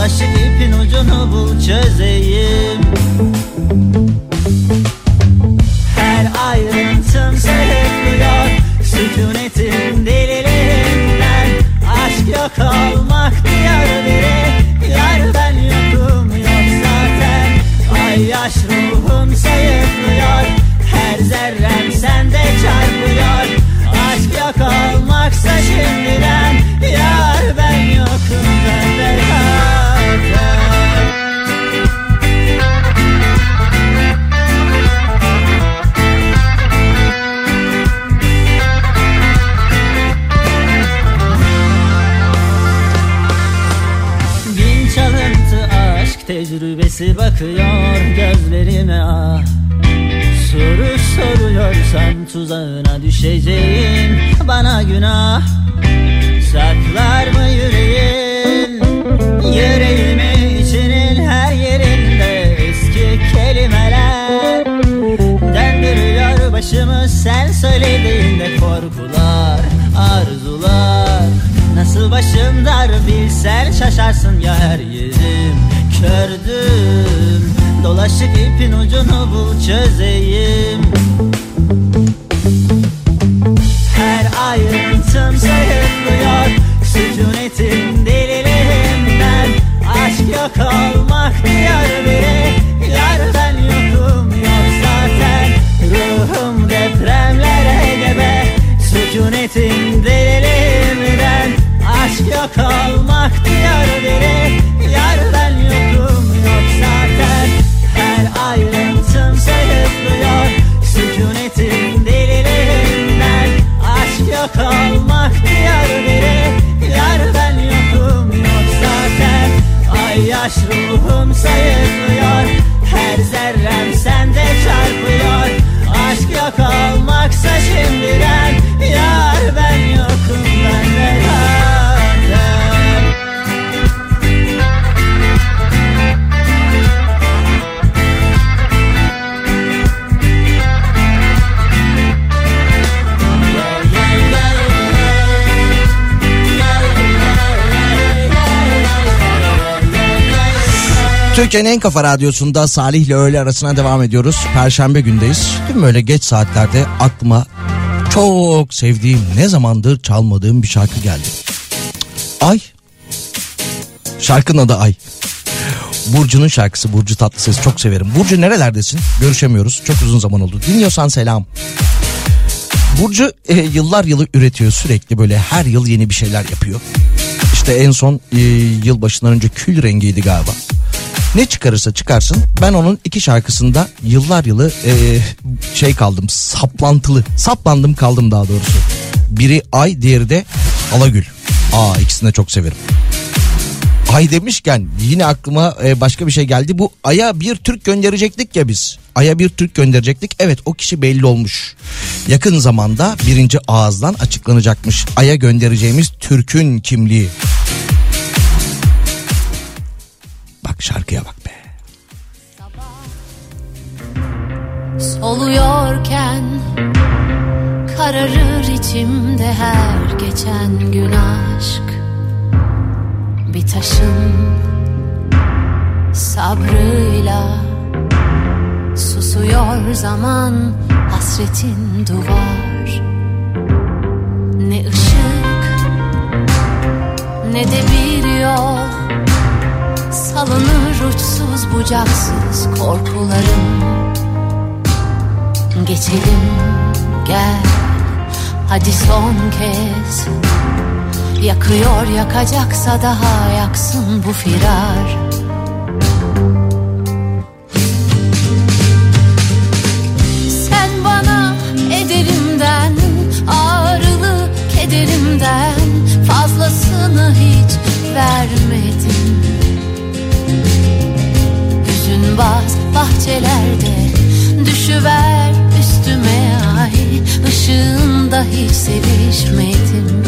Dolaşık ipin ucunu bul çözeyim düşeceğim Bana günah saklar mı yüreğin Yüreğimi içinin her yerinde eski kelimeler Döndürüyor başımı. Sen söylediğinde korkular, arzular. Nasıl başım dar bilsen şaşarsın ya her yerim. Kördüm Dolaşık ipin ucunu bul çözeyim ayrıntım sayıklıyor Sükunetin deliliğinden Aşk yok olmak diyor sayetmiyor her Türkiye'nin en kafa radyosunda Salih ile öğle arasına devam ediyoruz. Perşembe gündeyiz. Değil mi öyle geç saatlerde aklıma çok sevdiğim ne zamandır çalmadığım bir şarkı geldi. Ay. Şarkının adı Ay. Burcu'nun şarkısı Burcu Tatlıses çok severim. Burcu nerelerdesin? Görüşemiyoruz. Çok uzun zaman oldu. Dinliyorsan selam. Burcu e, yıllar yılı üretiyor sürekli böyle her yıl yeni bir şeyler yapıyor. İşte en son e, yılbaşından önce kül rengiydi galiba. Ne çıkarırsa çıkarsın ben onun iki şarkısında yıllar yılı e, şey kaldım saplantılı saplandım kaldım daha doğrusu. Biri Ay diğeri de Alagül. Aa ikisini de çok severim. Ay demişken yine aklıma e, başka bir şey geldi. Bu Ay'a bir Türk gönderecektik ya biz. Ay'a bir Türk gönderecektik. Evet o kişi belli olmuş. Yakın zamanda birinci ağızdan açıklanacakmış. Ay'a göndereceğimiz Türk'ün kimliği. Bak şarkıya bak be. Soluyorken kararır içimde her geçen gün aşk. Bir taşın sabrıyla susuyor zaman hasretin duvar. Ne ışık ne de bir yol bucaksız korkularım. Geçelim gel. Hadi son kez. Yakıyor yakacaksa daha yaksın bu firar. Sen bana ederimden ağrılı kederimden Fazlasını hiç vermedin Baz bahçelerde Düşüver üstüme ay ışığında hiç sevişmedim.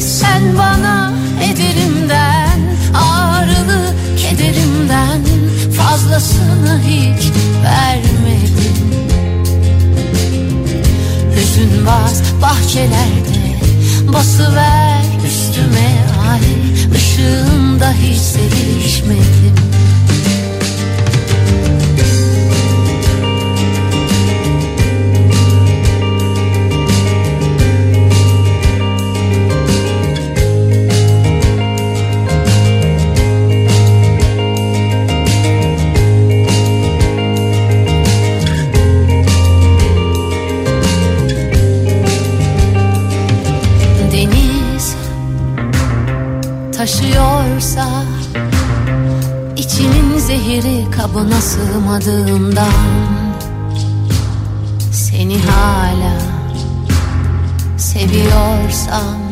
Sen bana ederimden Ağrılı kederimden Fazlasını hiç vermedin Hüzün baz bahçelerde Basıver üstüme ay ışığında hiç sevişmedim zehiri kabına sığmadığından seni hala seviyorsam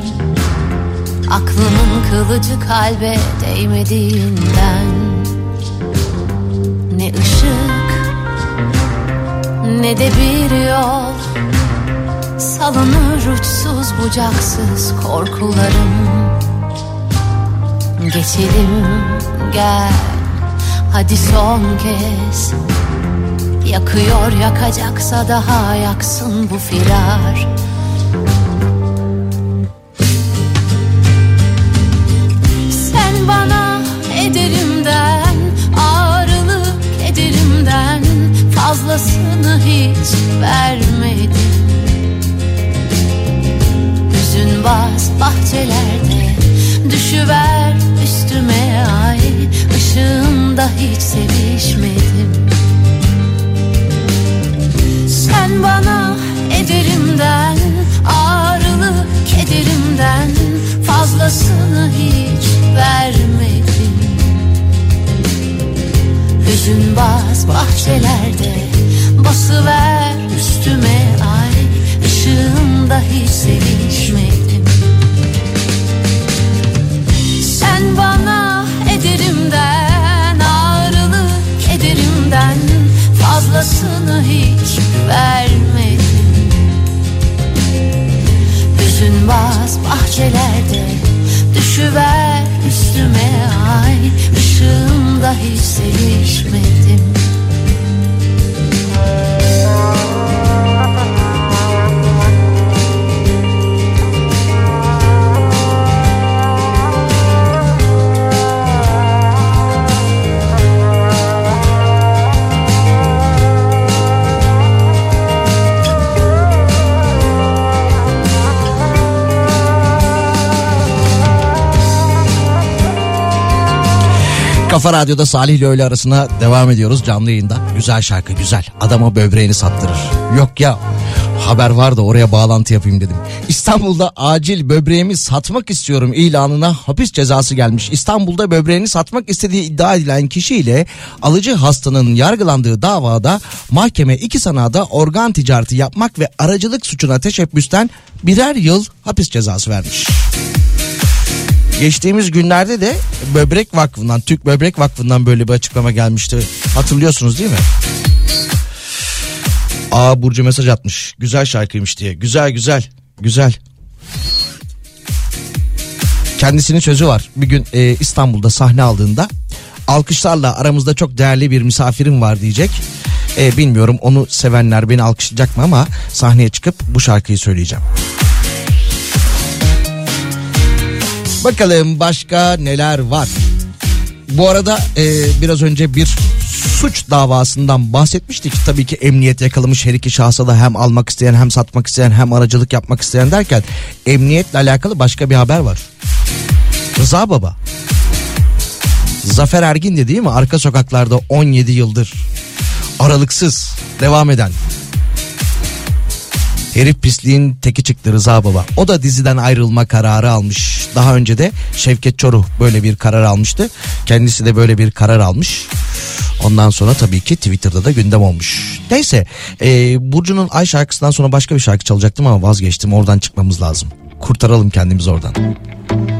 Aklının kılıcı kalbe değmediğinden Ne ışık ne de bir yol Salınır uçsuz bucaksız korkularım. Geçelim gel hadi son kez. Yakıyor yakacaksa daha yaksın bu firar bahçelerde basıver Kafa Radyo'da Salih ile öğle arasına devam ediyoruz canlı yayında. Güzel şarkı güzel. Adama böbreğini sattırır. Yok ya haber var da oraya bağlantı yapayım dedim. İstanbul'da acil böbreğimi satmak istiyorum ilanına hapis cezası gelmiş. İstanbul'da böbreğini satmak istediği iddia edilen kişiyle alıcı hastanın yargılandığı davada mahkeme iki sanada organ ticareti yapmak ve aracılık suçuna teşebbüsten birer yıl hapis cezası vermiş. Geçtiğimiz günlerde de Böbrek Vakfı'ndan, Türk Böbrek Vakfı'ndan böyle bir açıklama gelmişti. Hatırlıyorsunuz değil mi? Aa Burcu mesaj atmış. Güzel şarkıymış diye. Güzel güzel. Güzel. Kendisinin sözü var. Bir gün e, İstanbul'da sahne aldığında alkışlarla aramızda çok değerli bir misafirim var diyecek. E, bilmiyorum onu sevenler beni alkışlayacak mı ama sahneye çıkıp bu şarkıyı söyleyeceğim. Bakalım başka neler var. Bu arada e, biraz önce bir suç davasından bahsetmiştik. Tabii ki emniyet yakalamış her iki şahsa da hem almak isteyen hem satmak isteyen hem aracılık yapmak isteyen derken emniyetle alakalı başka bir haber var. Rıza Baba. Zafer Ergin de değil mi? Arka sokaklarda 17 yıldır aralıksız devam eden Herif pisliğin teki çıktı Rıza Baba. O da diziden ayrılma kararı almış. Daha önce de Şevket Çoruh böyle bir karar almıştı. Kendisi de böyle bir karar almış. Ondan sonra tabii ki Twitter'da da gündem olmuş. Neyse e, Burcu'nun Ay şarkısından sonra başka bir şarkı çalacaktım ama vazgeçtim. Oradan çıkmamız lazım. Kurtaralım kendimizi oradan. Bir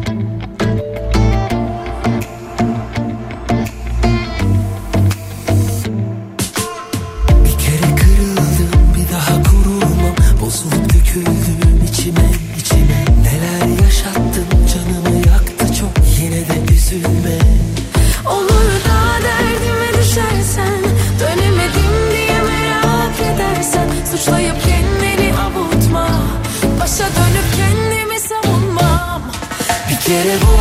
Bir kere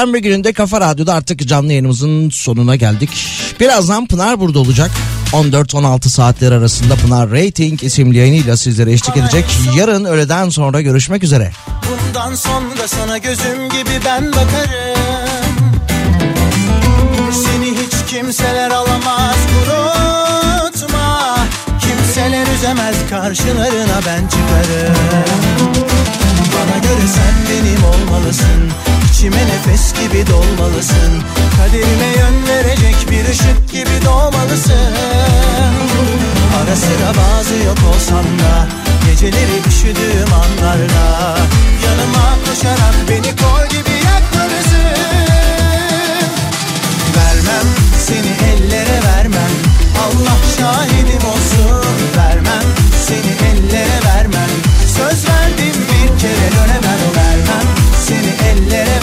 Perşembe gününde Kafa Radyo'da artık canlı yayınımızın sonuna geldik. Birazdan Pınar burada olacak. 14-16 saatler arasında Pınar Rating isimli yayınıyla sizlere eşlik edecek. Yarın öğleden sonra görüşmek üzere. Bundan sonra sana gözüm gibi ben bakarım Seni hiç kimseler alamaz kurutma Kimseler üzemez karşılarına ben çıkarım Bana göre sen benim olmalısın İçime nefes gibi dolmalısın. Kaderime yön verecek bir ışık gibi doğmalısın. Ara sıra bazı yok olsam da Geceleri üşüdüğüm anlarda Yanıma koşarak beni kol gibi yakmalısın. Vermem seni ellere vermem. Allah şahidim olsun. Vermem seni ellere vermem. Söz verdim bir kere dönemem. Vermem seni ellere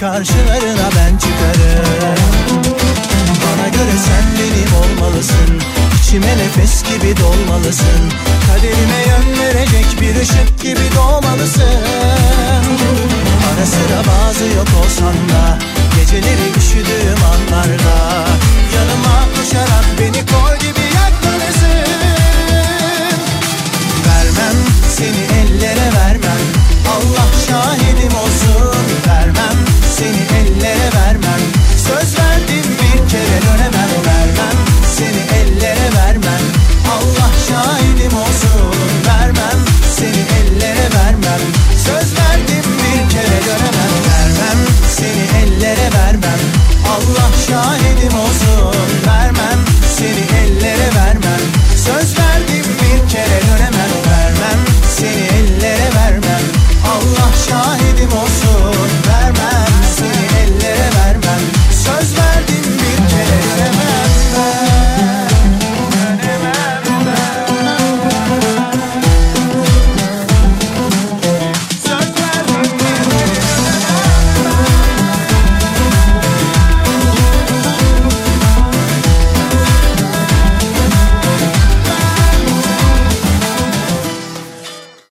karşılarına ben çıkarım. Bana göre sen benim olmalısın. İçime nefes gibi dolmalısın. Kaderime yön verecek bir ışık gibi doğmalısın. Ara sıra bazı yok olsan da Geceleri üşüdüğüm anlarda Yanıma koşarak beni kol gibi şahidim olsun.